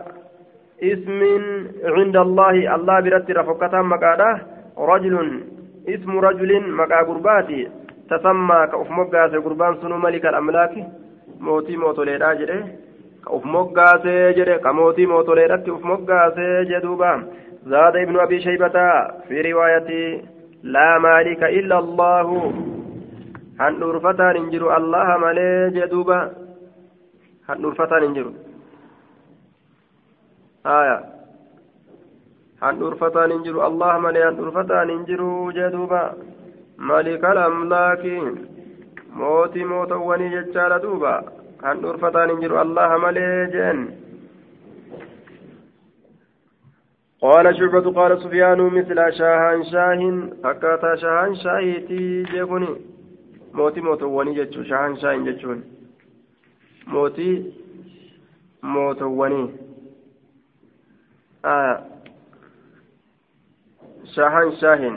[SPEAKER 1] اسم عند الله الله برت رفقتان مكانا رجل اسم رجل مكا قرباتي تسمى كأف مقاس قربان سنو ملك الأملاك موتي موتوليدا جده كأف مقاس جده كموتي موتوليدا كأف مقاس جدوبا. زاد ابن أبي شيبة في رواية لا مالك إلا الله. hin jiru allaha malee jee duuba handhuurfataan hin jiru haya handhuurfataan hin jiru allaha malee handhuurfataan hin jiru jee duuba malikal amlaaki mootii mootowwanii jechaadha duuba handhuurfataan hin jiru allaha malee jeen قال شعبة قال سفيان مثل شاهان شاهن فكاتا شاهان شاهيتي جيبني mootii mootowwanii jechuun shahan shaahin jechuun mootii mootowwanii shahan shaahin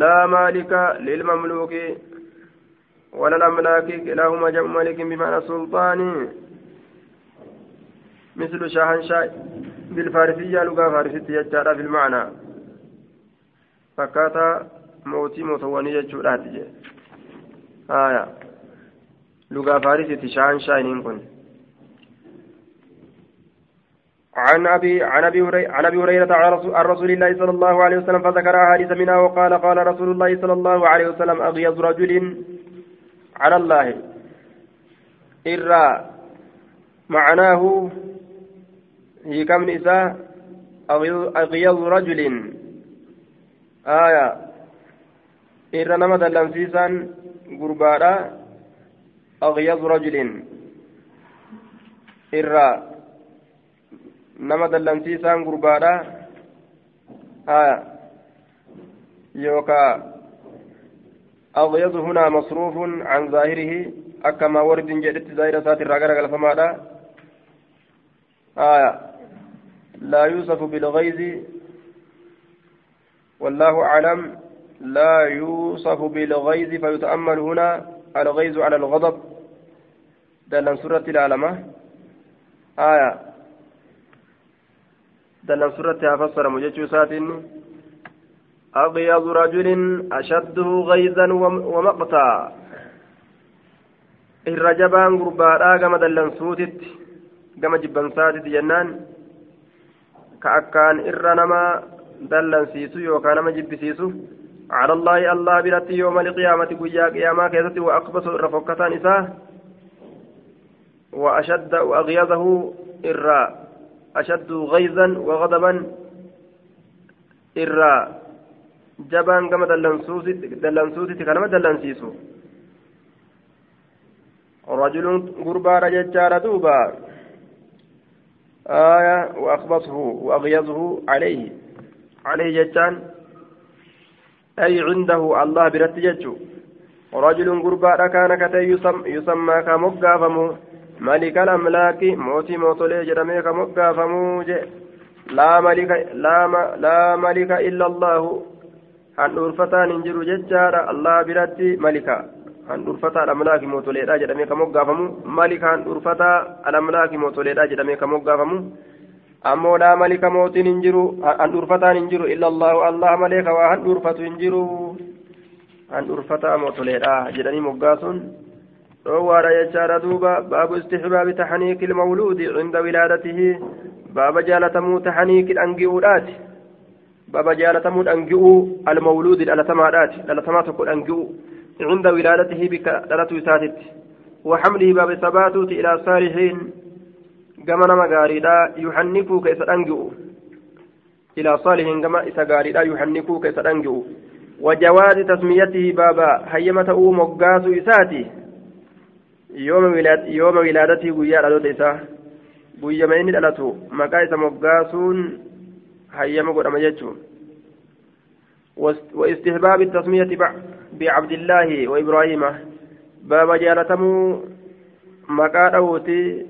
[SPEAKER 1] laa maalika lilmamluuki ولا الأملاك كلاهما جمع ملك بمعنى سلطان. مثل شاهنشاه بالفارسية لغة فارسية يجارة في المعنى. فكاتا موتي متواني يجورات آية. لغة فارسية شاهنشاه نكون عن ابي عن أبي عن أبي هريرة عن رسول الله صلى الله عليه وسلم فذكر أحاديث منها وقال قال رسول الله صلى الله عليه وسلم اغيظ رجل على الله. إرى معناه هي كم نساء؟ أغيظ رجل. آية. إرى نما دلنسيسا قربانا أغيظ رجل. إرى نما دلنسيسا قربانا آية يوكا أغيظ هنا مصروف عن ظاهره أكما ورد جدت ظاهر سات الرقرة فماذا آية لا يوصف بالغيظ والله أعلم لا يوصف بالغيظ فيتأمل هنا الغيظ على الغضب دلن سورة العالمة آية دلن سورة فسر مجيء ساتين أغيظ رجل أشده غيظا ومقتا الرجبان قرباء كما دلنسوتت كما جبنساتت جنان. كأكان إرنما دلنسيسو يوكا نما جبسيسو على الله الله برتي يوم القيامة قيا قياما كيست وأقبس الرفقتان إساه وأشد وأغيظه إرا أشد غيظا وغضبا. إرا jabaan gama dallansuusitti kanama dallansiisu rajulun gurbaadha jechaadha duuba آية وأخبصه وأغيظه عليه. عليه جتان أي عنده الله برت جتشو رجل قربا كان كتي يسمى كمقافمو. ملك malikal amlaaki mootii mootolee jedhamee ka moggaafamuu je. Laa malika illa allahu handhuurfataan hin jiru jechaadha allah biratti malika. Handhuurfataa alamlaaki mootoleedha jedhamee ka moggaafamu malika handhuurfataa alamlaaki mootoleedha jedhamee ka moggaafamu ammoo laa malika mootiin hin jiru handhuurfataan hin jiru illa allahu allah malee ka waa handhuurfatu hin jiru. Handhuurfataa mootoleedha jedhanii moggaasuun. Dhoowwaadha jechaadha duuba baabu istixbaabi taxaniiki ilmawluudi cinda wilaadatihi baaba jaalatamuu taxaniiki dhangi'uudhaati بابا جالتمو أنجئوا المولود الألتمادات الألتما تقول أنجئوا عند ولادته بك دلتو ساتت وحمله باب ثباتوت إلى صالحين. غاريدا يحنكوا كيس أنجئوا إلى صالحين كما يحنكوا كيس أنجئوا وجواز تسميته بابا هيمة أو مقاس إساتي يوم ولادته قيا لدوت إسا قيا ما إني دلتو مقايس مقاسون هيما قد أمجتشو واستحباب التسمية بعبد الله وإبراهيم باب جالتمو مكادوتي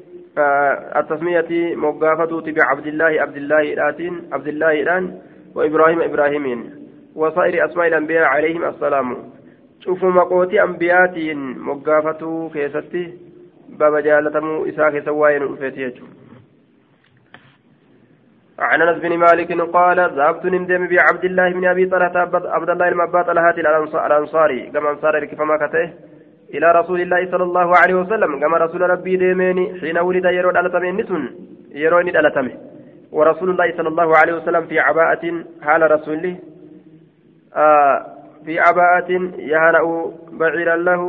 [SPEAKER 1] التسمية مقافتوتي بعبد الله عبد الله الآتين عبد الله الآن وإبراهيم إبراهيمين وصائر أسماء الأنبياء عليهم السلام شوفوا مقوتي أنبياتين مقافتو كيستي باب جالتمو إساك سواين الفتيتو عن أنس بن مالك قال ذهبت نمدم بعبد الله بن أبي طلحة عبد الله المبات الهاتي الأنصاري كما أنصار كما كته إلى رسول الله صلى الله عليه وسلم كما رسول ربي ديميني حين ولد يرون الاتمين نسن يرون الاتمه ورسول الله صلى الله عليه وسلم في عباءة حال رسوله آه في عباءة يهنأ بعيرا له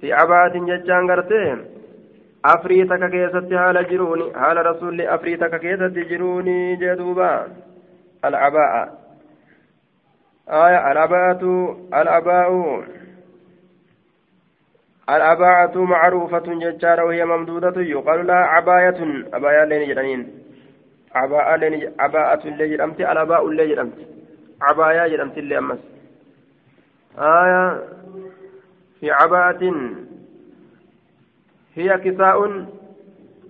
[SPEAKER 1] في عباءة ججان قرتين afrii takka keessatti haala jiruuni haala rasuulli afrii takka keessatti jiruuni jedhuuba alcabaa'a aya alabaatu alabaa'u الأباعة معروفة ججارة وهي ممدودة يقال لها عباية أبايا لين جرانين عباءة لين عباءة اللي جرمت الأباء اللي جرمت عبايا جرمت اللي أمس آية في عباءة هي كساء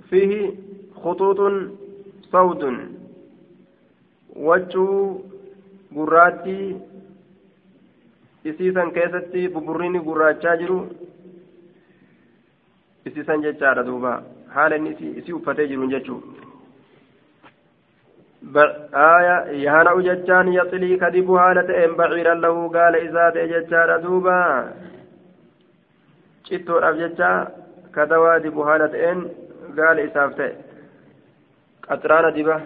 [SPEAKER 1] فيه خطوط صوت وجه isiisan keessatti buburriin gurraachaa jiru isiisan jechaadha duuba haala inni isii uffatee jiruun jechuu آية يهنا وججان يطلي كذب هالة إن بعيرا له قال إذا تججان دوبا شتو أبججا كدوا دب هالة إن قال إسافته قطران دبا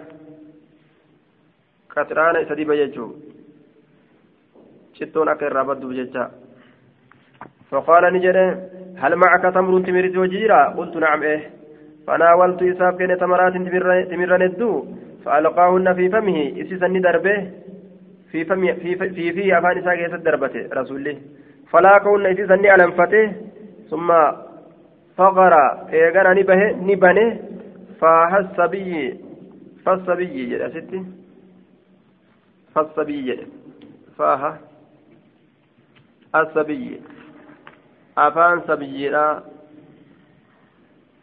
[SPEAKER 1] قطران إسا دبا يجو شتون أكر رابط بججا فقال نجري هل معك تمر تمر وجيرا قلت نعم إيه فناولت إساف كان تمرات تمر ندو فألقاهن في فمه. إسسني دربه. في فم في في في أفان إساء كيسة دربته. رسوله فلاقهن إسسني ألنفته. ثم فقر. إيغانا نبه نبنه فهس بي فس بي جدا. ستي. فس بي جدا. فاها. السبي. أفان سبيلا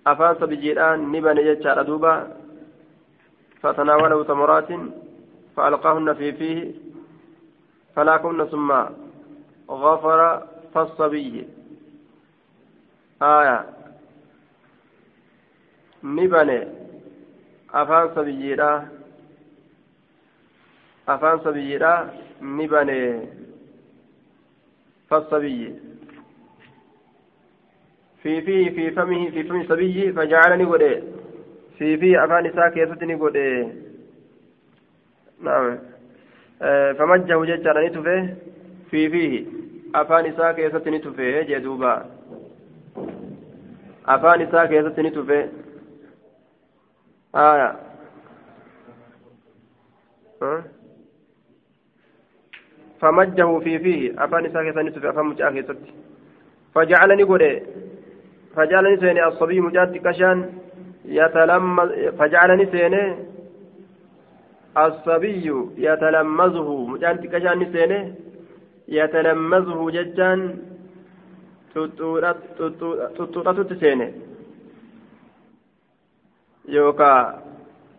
[SPEAKER 1] أفان سبيلا نبني جتشار دوبا. فتناوله تمرات فألقاهن في فيه فلاكن ثم غفر فالصبي. آية. نبني أفان سبيلا أفان سبيلا نبني فالصبي. في فيه في فمه في فم صبي فجعلني وديه في في أفان إساء كيفتني قد نعم. فمجه ججر نتفه في فيه. أفان إساء كيفتني تفه جدوبا أفان إساء كيفتني تفه آية أه؟ فمجه في فيه. أفان إساء كيفتني تفه أفان مجاه كيفتني فجعلني قد فجعلني سيني الصبي مجاد كشان. فجعلني سينه الصبي يتلمذه مجان تكشان سينه يتلمذه ججان seene yookaa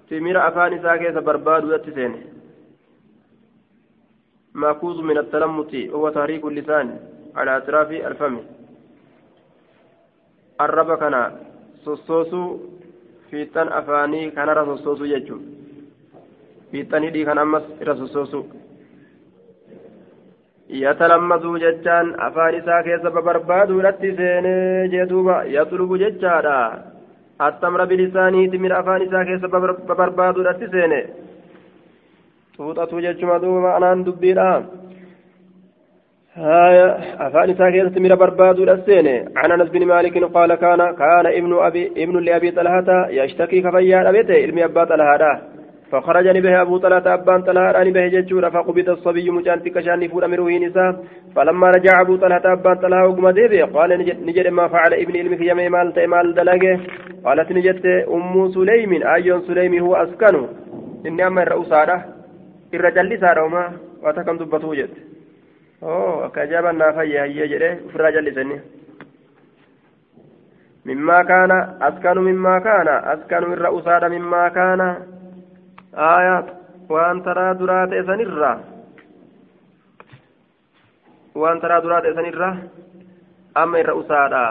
[SPEAKER 1] timira afaan isaa keessa barbaaduudhatti seene makuuzu min attalammuti huwa tahriiku lisaan ala atraafi alfami arraba kana sossoosuu fiixan afaanii kanarra sossoosu jechuun fiixan hidhii kan ammas irra sossoosu yatalammaduu jechaan afaan isaa keessa babarbaaduudhatti seenee jeeduuba yaxlubu jechaadha attamra bilisaaniiti mira afaan isaa keessa babarbaaduudhatti seene xuuxatuu jechuma duuba anaan dubbiidha أفان ساكت من برباد السين عن أنس بن مالك قال كان كان ابن أبي ابن لأبي طلحة يشتكي كفيان أبيته علم أبا طلحة. فخرج به أبو طلحة أبان طلحة به ججور فقبض الصبي مجان تكشان فور أمره نساء. فلما رجع أبو طلحة أبان طلحة وقم ديبه قال نجد ما فعل ابن علم في يمي مال تيمال دلقه. قالت نجدت أم سليم أيون سليم هو أسكنه. إني أما الرؤوس الرجل سارة وتكم دبته جد. Oo akka ajaa'ibaan naa fayyaa hayyee jedhee ofirraa jallisanii mimmaa kaana askanu mimmaa kaana askanu irra usaadha mimmaa kaana. Aaya waan taraa duraa ta'e sanirraa waan taraa duraa ta'e sanirraa amma irra usaadha.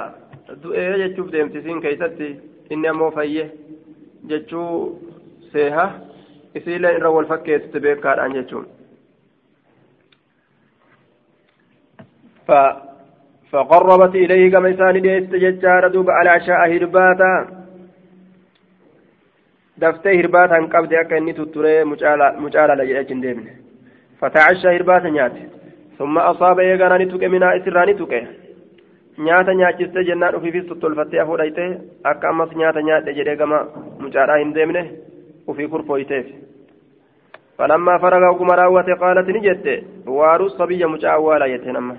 [SPEAKER 1] Du'ee jechuuf deemtisiin keessatti inni ammoo fayye jechuu seeha isiileen irra wal fakkeessite beekaadhaan jechuun. فقربت إليه كما إسان ديست ججار دوب على عشاء هرباتا دفتي هرباتا قبض أكا إني تتري مجالا لجأجن ديمن فتعشى هرباتا نيات ثم أصاب إيغانا نتوك منا إسراني توكي nyaata nyaachiste jennaan ufiifis tottolfattee afuu dhayte akka ammas nyaata nyaadhe jedhee gama mucaadhaa hin deemne ufii kurfooyteef falammaa faraga oguma raawwate qaalati ni jette waaruu sabiyya mucaa awwaalaa jette nama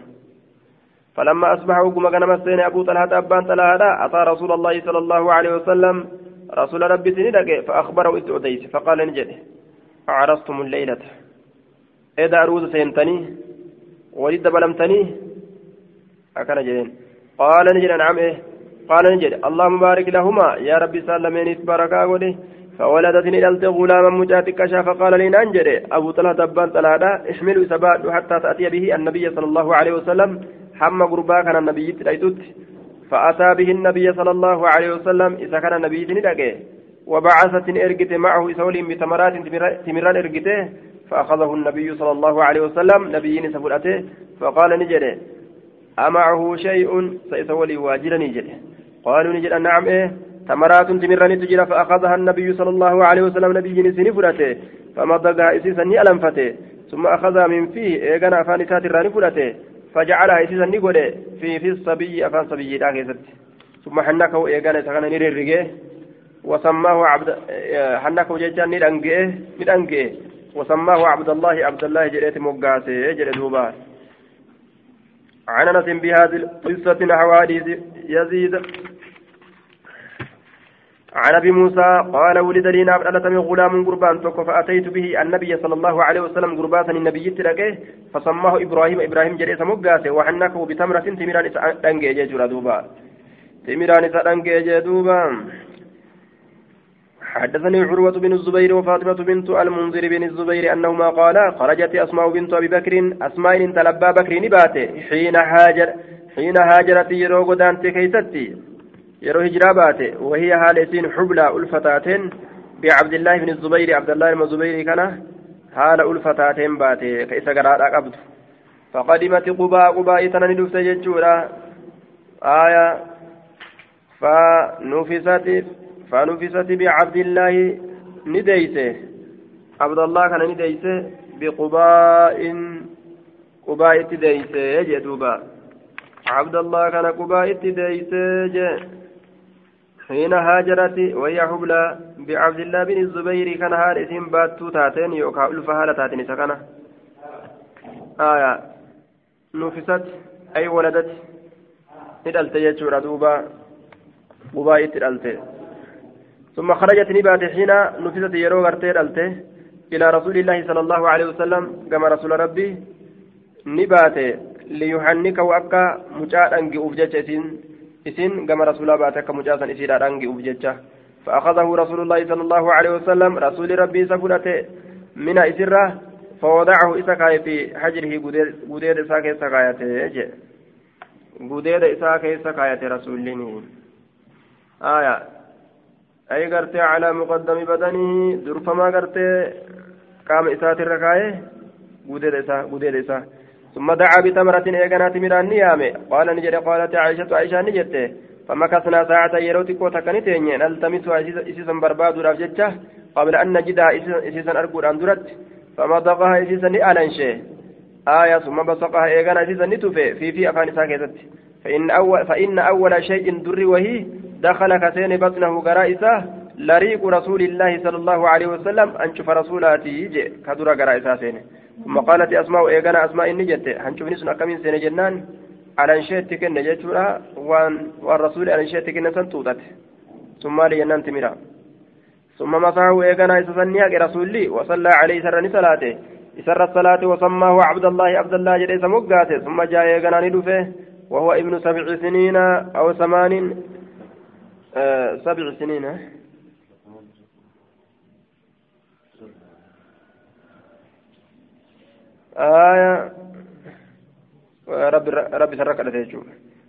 [SPEAKER 1] فلما أصبح وقم كان مسين أبو طلحة أبان طلحة أتى رسول الله صلى الله عليه وسلم رسول ربي سندك فأخبره إذ أديس فقال نجد أعرضتم الليلة. إذا أروز سينتني؟ ولد بلمتني؟ أكن جدين قال نجد نعم إيه. قال نجد اللهم بارك لهما. يا ربي سلمين بركة ولي فولدتني دلت غلاما مجاتك فقال لي ننجد أبو طلحة أبان طلحة احملوا سبات حتى تأتي به النبي صلى الله عليه وسلم. Hamma gurbaa kana nabiyyitti dhaytutti فأتى به النبي صلى الله عليه وسلم إذا كان نبي ندقه وبعثت إرقته معه إسول بتمرات تمران إرقته فأخذه النبي صلى الله عليه وسلم نبي سفلته فقال نجده أمعه شيء سيسولي واجرا نجده قالوا نجد نعم إيه تمرات تمران تجرى فأخذها النبي صلى الله عليه وسلم نبي سنفلته فمضغها إسيسا ألنفته ثم أخذها من فيه إيغانا أفان ساتران فلته فجعلها إسيسا نقوله في في الصبي أفان صبي داخل ثم حنكه إيغانا سكن نررقه وسماه عبد حنكه ججان ندنقه ندنقه وسماه عبد الله عبد الله جريت مقاسي جريت دوبا عن أنس بهذه القصة نحو حديث يزيد عن أبي موسى قال ولد لي نابلة من غلام قربان توك فأتيت به النبي صلى الله عليه وسلم قرباتا النبي تلقيه فسماه إبراهيم إبراهيم جريس مقاسي وحنكه بتمرة تمران دنجي جيجورا دوبا تمران دنجي دوبا. حدثني عروة بن الزبير وفاطمة بنت المنذر بن الزبير أنهما قالا خرجت أسماء بنت أبي بكر أسماء تلبى بكر نبات حين هاجر حين هاجرت يرو قدانت كيستي يرو هجرابات وهي هالسين حبلى ألفتاتين بعبد الله بن الزبير عبد الله بن الزبير كان ka isa garaadha qabdu. Faqadimati qubaa qubaa itana ni dhufte jechuudha. Aya fa nufisati فنفست بعبد الله نديسه عبد الله كان نديسه بقباء قباء تديسه جدوبا عبد الله كان قباء تديسه حين هاجرت وهي حبلى بعبد الله بن الزبير كان هارسين باتو تاتين يوكا ألف هالة تاتين سكنة آية. نفست. أي ولدت. ندلت يجور دوبا قباء تدلت ثم خرجت نبات حين نفست يرو غرتي إلى رسول الله صلى الله عليه وسلم. كما رسول ربي. نبات. ليحنك وأكا مجاء أنجي أفجج إسين كما رسول بات أكا مجاء إسير أنجي أفجج فأخذه رسول الله صلى الله عليه وسلم رسول ربي سفلته من إسره فوضعه إسكاي في حجره قدير إساكي سكايته قدير إساكي سكايته رسول الله آية أي قرتي على مقدم بدنه درفما قرتي قام إسات الركاية قدر إسا قدر إسا ثم دعا بتمرة إيقنات مران نيامي. قال نجد قالت عائشة عائشة نجدت فمكثنا ساعة يروتك وتكنتين نلتمس إسيسا برباد رافجتة قبل أن نجدها إسيسا أرقود أن درت. فمضغها إسيسا نألنشي آية ثم بصقها إيقنا إسيسا نتفي في في أفان ساكتت. فإن أول, فإن أول شيء در وهي دخل كسين بطنه قرائسة لريق رسول الله صلى الله عليه وسلم. أنشف رسولاتي يجي كدر قرائسة سين ثم قالت أسماء إيقنا أسماء النجت هنشوف نسنا كمين سين جنان. على انشيتك النجتورا وان والرسول على انشيتك نسنتوتت ثم لينان تمرا ثم مسحه إيقنا إسسنيا رسولي. وصلى عليه سر صلاته سر الصلاة وسماه عبد الله عبد الله جريس مقاته ثم جاء إيقنا ندفه وهو ابن سبع سنين أو ثمان آه سبع سنين آية. رب رب سرك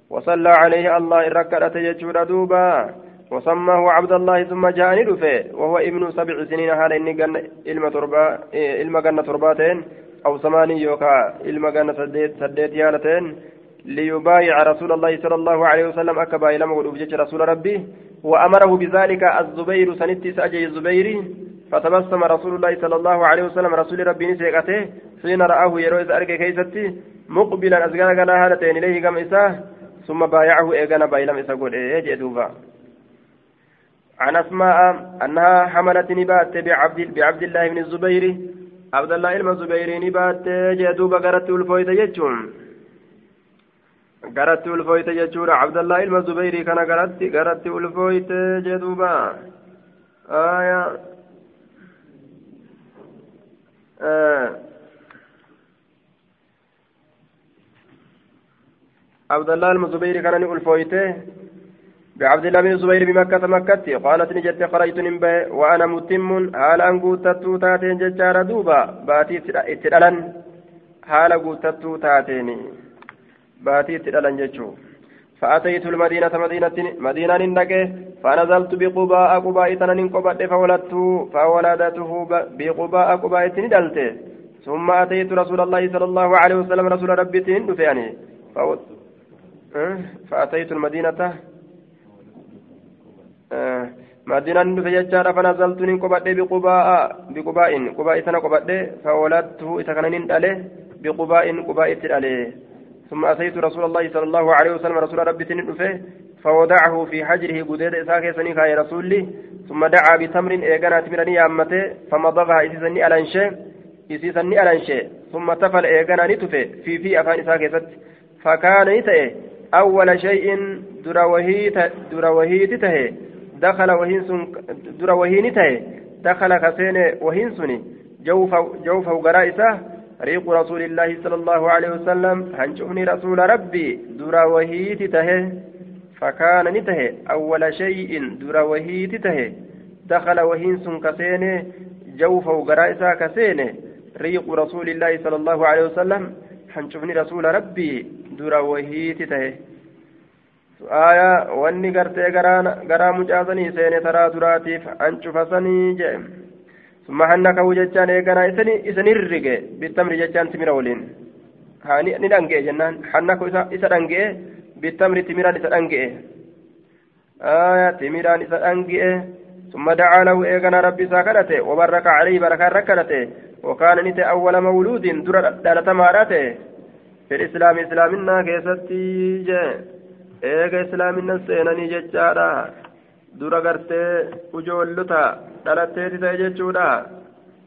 [SPEAKER 1] وصلى عليه الله الركعة يجور دوبا. وسماه عبد الله ثم جاء ندفه وهو ابن سبع سنين هذا إني جن إلما تربا إلما جنة ترباتين. أو ثمانية يوكا. إلما جنة سديت سديت يالتين. ليبايع رسول الله صلى الله عليه وسلم أكبا إلى رسول ربي. وأمره بذلك الزبير سنتي سأجي الزبير. فتبسم رسول الله صلى الله عليه وسلم. رسول ربي نسيقته حين رآه يروي أرك كيستي مقبلا أزغان غنا هالتين إليه كم إساه ثم بايعه إيغانا بايلم إسا قول إيه دوبا. عن أسماء أنها حملت نبات بعبد, بعبد الله بن الزبير. عبد الله بن الزبير نبات جدوبا قرأت الفويت يجون. garatti ulfooyte jechuudha abdallaa ilma zubeyrii kana garatti garatti ulfooyte jedhuuba aya abdallaa ilma zubeyrii kana ni ulfooyte بعبد الله بن الزبير بمكة مكة. قالت نجت خرجت نمبة. وأنا متم. حال أن قوتت تاتين ججار دوبا. باتي اتدلن حال قوتت baatii itti dhalan jechuun فأتيت المدينة مدينة مدينة نندكة فنزلت بقباء قباء تنن قبت فولدته فولدته بقباء قباء تندلته ثم أتيت رسول الله صلى الله عليه وسلم رسول ربي تندف يعني. فأتيت المدينة. مدينة فججار فنزلت نقبت بقباء بقباء قباء سنة قبت فولدته كان نندلة بقباء قباء تندلة. ثم أتيت رسول الله صلى الله عليه وسلم رسول ربي تندفه فوضعه في حجره قديد إساك سنيكا يا رسولي ثم دعا بتمر إيقنا تمرني أمته فمضغها إسيسني ألانشي إسيسني ألانشي ثم تفل إيقنا نتفه في في أفان إساك فكان نتئه أول شيء دروهيت تهي دخل وهين سن دروهين تهي دخل كسين وهين سني جوف جوف وقرائسه ريق رسول الله صلى الله عليه وسلم هنشفني رسول ربي درا وهيت تهي فكان نته أول شيء درا وهيت تهي دخل وهين سن كسين جوف وقرائسا كسين ريق رسول الله صلى الله عليه وسلم هنشفني رسول ربي درا وهيت تهي آية واني قرتي قرا مجازني سين ترى دراتيف أنشفسني جيم. جتان إيقنا إسن الرقة بالتمر جتان تمر ولين هاني ندنقه جنان حنكه إسا دنقه بالتمر تمران إسا دنقه آية تمران إسا دنقه ثم دعا له إيقنا ربي ساكنته وبرك عليه بركة ركنته وكان نت أول مولود در دالة ماراته في الإسلام إسلامنا كيستي إيقا إسلامنا سيناني جتارا dura gartee ujoollota. Dhalatteeti ta'e jechuudha.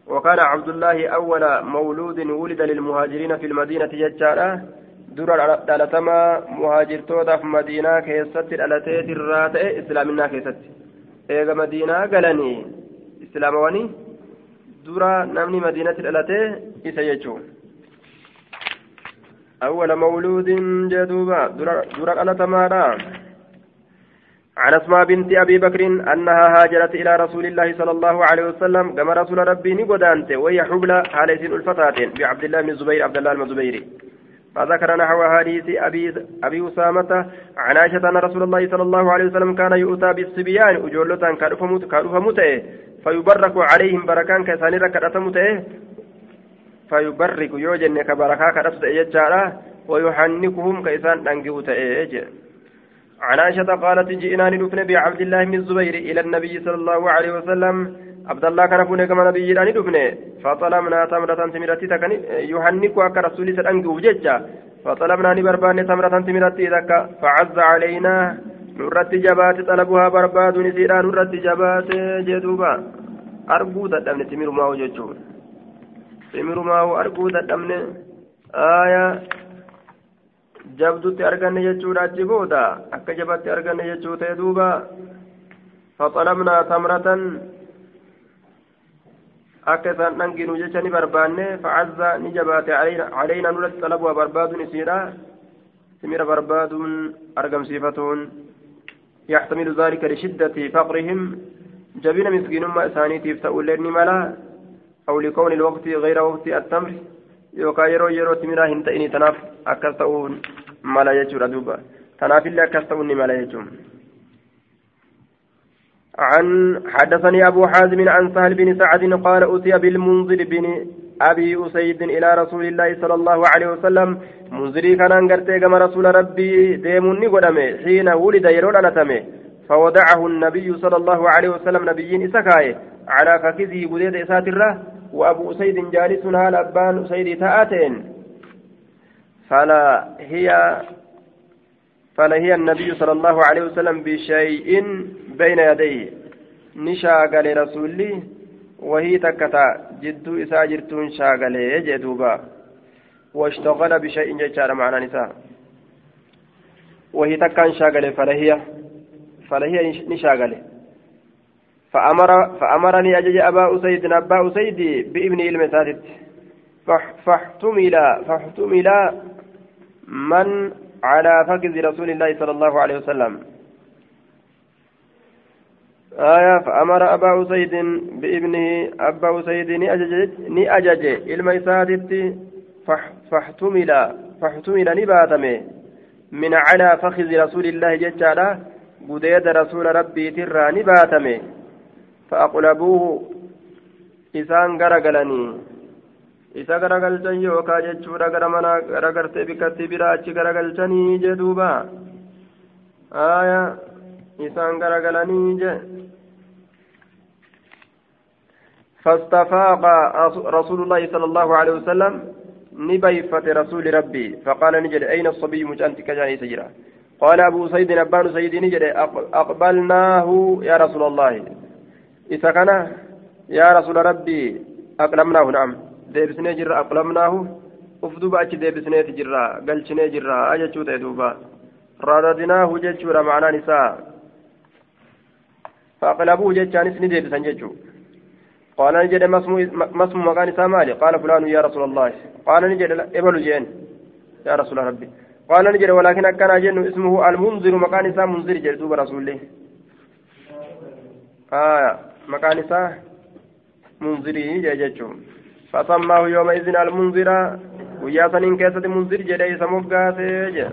[SPEAKER 1] وكان عبد الله أول مولود ولد للمهاجرين في المدينة ججارة درا دالتما مهاجر تودا في مدينة كيست دالتيت الراتئ إسلامنا كيست إيغا مدينة قالني إسلام واني درا نمني مدينة دالتي إسيجون أول مولود جدوبا درا دالتما عن أسماء بنت أبي بكر أنها هاجرت إلى رسول الله صلى الله عليه وسلم كما رسول ربي نقدانت وهي حبلى حالة الفتاة بعبد الله بن الزبير عبد الله بن الزبير فذكر نحو حديث أبي أبي أسامة عن عائشة أن رسول الله صلى الله عليه وسلم كان يؤتى بالصبيان اجولة كارفمت فيبرك عليهم بركان كساني ركعتمت فيبرك يوجن كبركا كرفت ويحنكهم كيسان انجوت إيه عن عائشة قالت جئنا ندفن بعبد الله بن الزبير إلى النبي صلى الله عليه وسلم. عبد الله كان فون كما نبي جئنا ندفن فطلبنا تمرة تمرتي تكن يهنك أك رسول سلام وججة فطلبنا نبربان تمرة تمرتي تك فعز علينا نرت جبات طلبها برباد نسيرا نرت جبات جدوبا. أرجو تدمن تمر ما وججون تمر ما أرجو تدمن. آية jabdutti arganne jechuudha achi booda akka jabatti arganne jechuu ta'e duuba faxalamnaa tamratan akka isaan dhanginu jecha ni barbaanne facazza ni jabaate calaynaa nurratti xalabu'a barbaaduun isiidha simira barbaaduun argamsiifatuun yaxtamilu dhalika lishiddati faqrihim jabina miskiinummaa isaaniitiif ta'ullee ni mala aw likowni lwaqti gayra waqti attamri yookaan yeroo yeroo timiraa hin ta'ini tanaaf akkas ta'uun mala jechuudha duuba tanaafillee akkas ta'uun ni mala jechuun. عن حدثني أبو حازم عن سهل بن سعد قال أتي بالمنذر بن أبي أسيد إلى رسول الله صلى الله عليه وسلم منذري كان أنقرتي كما رسول ربي ديمني قدمي حين ولد يرون أنتمي فوضعه النبي صلى الله عليه وسلم نبيين إسكاي على فكذه قديد إسات الله وأبو أسيد جالس هال أبان أسيد تآتين فلا هي فلا هي النبي صلى الله عليه وسلم بشيء بين يديه. نشاغل رسولي وهي تكتا جدو إساجرتون شاغل يجدوبا واشتغل بشيء ججار معنا نساء وهي تكان شاغل فلا هي فلا هي نشاغل فأمر فأمرني أجج أبا أسيد أبا أسيد بإبن المساجد فاحتمل فاحتمل من على فخذ رسول الله صلى الله عليه وسلم. آية فأمر أبا أسيد بابنه أبا أسيد ني أجج المساجد فاحتمل فاحتمل نباتمه من على فخذ رسول الله جتشارا قديد رسول ربي ترى نباتمي فأقلبوه إسان غرقلني isa garagalchan yookaa jechuudha gara mana garagartee bikkatti biraa achi garagalchanii jee duuba? Aya isaan garagalanii je فاستفاق رسول الله صلى الله عليه وسلم نبيفة رسول ربي فقال نجد أين الصبي مجأنت كجاني سجرا قال أبو سيد أبان سيد نجد أقبلناه يا رسول الله إذا كان يا رسول ربي أقلمناه نعم deebisnee jirra aqlamnaahu uf duba achi deebisneeti jirra galchinee jirra jechuu ta'e duuba. Radadnaahu jechuudha ma'anaan isaa. فأقلبوه جتشانس ندي بسن جتشو قال نجد ما اسم مكان سامالي قال فلان يا رسول الله قال نجد ابن جين يا رسول ربي قال نجد ولكن كان جن اسمه المنذر مكان سام منذر جلدوب رسول الله آه مكان سام منذري جيجتشو فسماه يومئذ المنذر. ويا سنين كيسة منذر جدي سموكا سيجا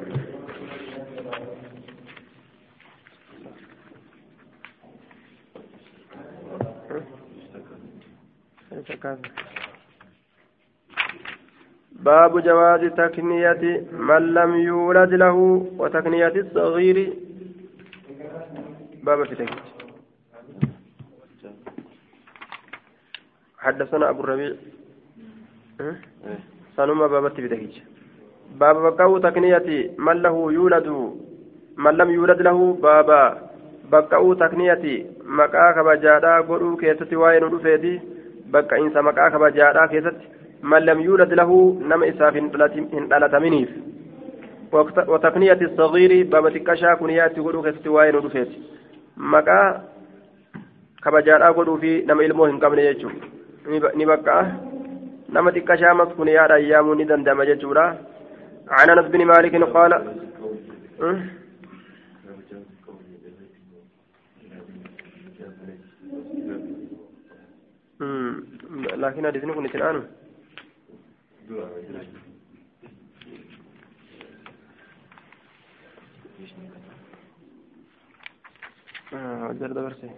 [SPEAKER 1] باب جواز تكنية من لم يولد له وتكنية الصغير. باب في تكنية حدثنا أبو الربيع. sanuma baabatti bita kicha baaba baqqa'uu takniyati man lahu yuuladu man lam yuulad lahu baaba baqqa'uu takniyati maqaa kabajaadhaa godhuu keessatti waa'ee nu dhufeeti baqqa'insa maqaa kabajaadhaa keessatti man lam yuulad lahu nama isaaf hin dhalataminiif وتقنية الصغير باب تكشا كنيات قولوا كستي واين ودفيت مكا كبجار أقولوا في نما إلموهم قبل يجو نبقى nama xiqqashaa maskuniyaadha ayyaamuu ni danda'ama jechuudha عن انس بن مالك قال لكن حديث كن الآن آه جرد برسي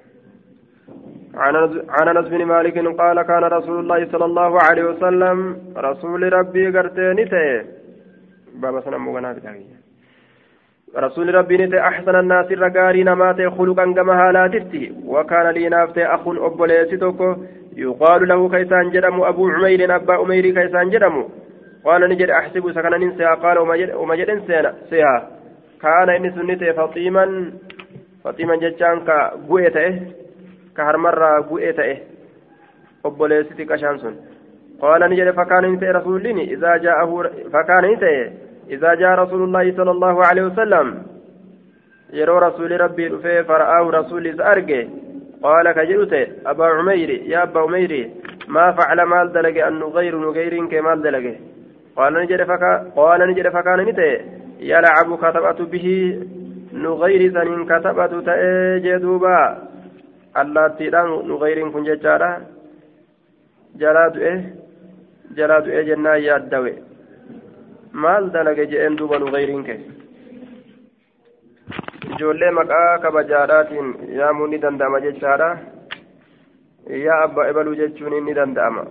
[SPEAKER 1] عن انس بن مالك قال كان رسول الله صلى الله عليه وسلم رسول ربي قرتين بابا سنة مغنى رسول ربي نتي أحسن الناس الرقاري نمات خلقا كما هالاتتي. وكان لي نافتي أخ أبوليسي يقال له كيسان جرم أبو عمير أبا عمير كيسان جرم قال نجد أحسب سكنا ننسيها قال وما جد سيها. كان إني سنتي فطيما فطيما جتشان كقويته ni jedhe fakkaana ni ta'e rasuulliin izaa jaa'ahu fakkaana ni ta'e izaa jaa rasuulullaahi sala allahu alehi wasalam yeroo rasuuli rabbii dhufee fara'aahu rasuulli isa arge qaala ka jedhu ta'e abaa cumeyri yaa abbaa cumeyri maa facala maal dalage an nugayru nugayriin kee maal dalage qaala ni jedhe fakkaana ni ta'e yalacabu katabatu bihi nugayri saniin katabatu ta'ee jee duubaa allaattiidhaan nu gayriin kun jechaadha jalaa du'e jalaa du'e jennaan yaaddawe maal dalage je'een duuba nu gayriin kee ijoollee maqaa kabajaadhaatiin yaamuu ni danda'ama jechaadha yaa abba ebaluu jechuun ni danda'ama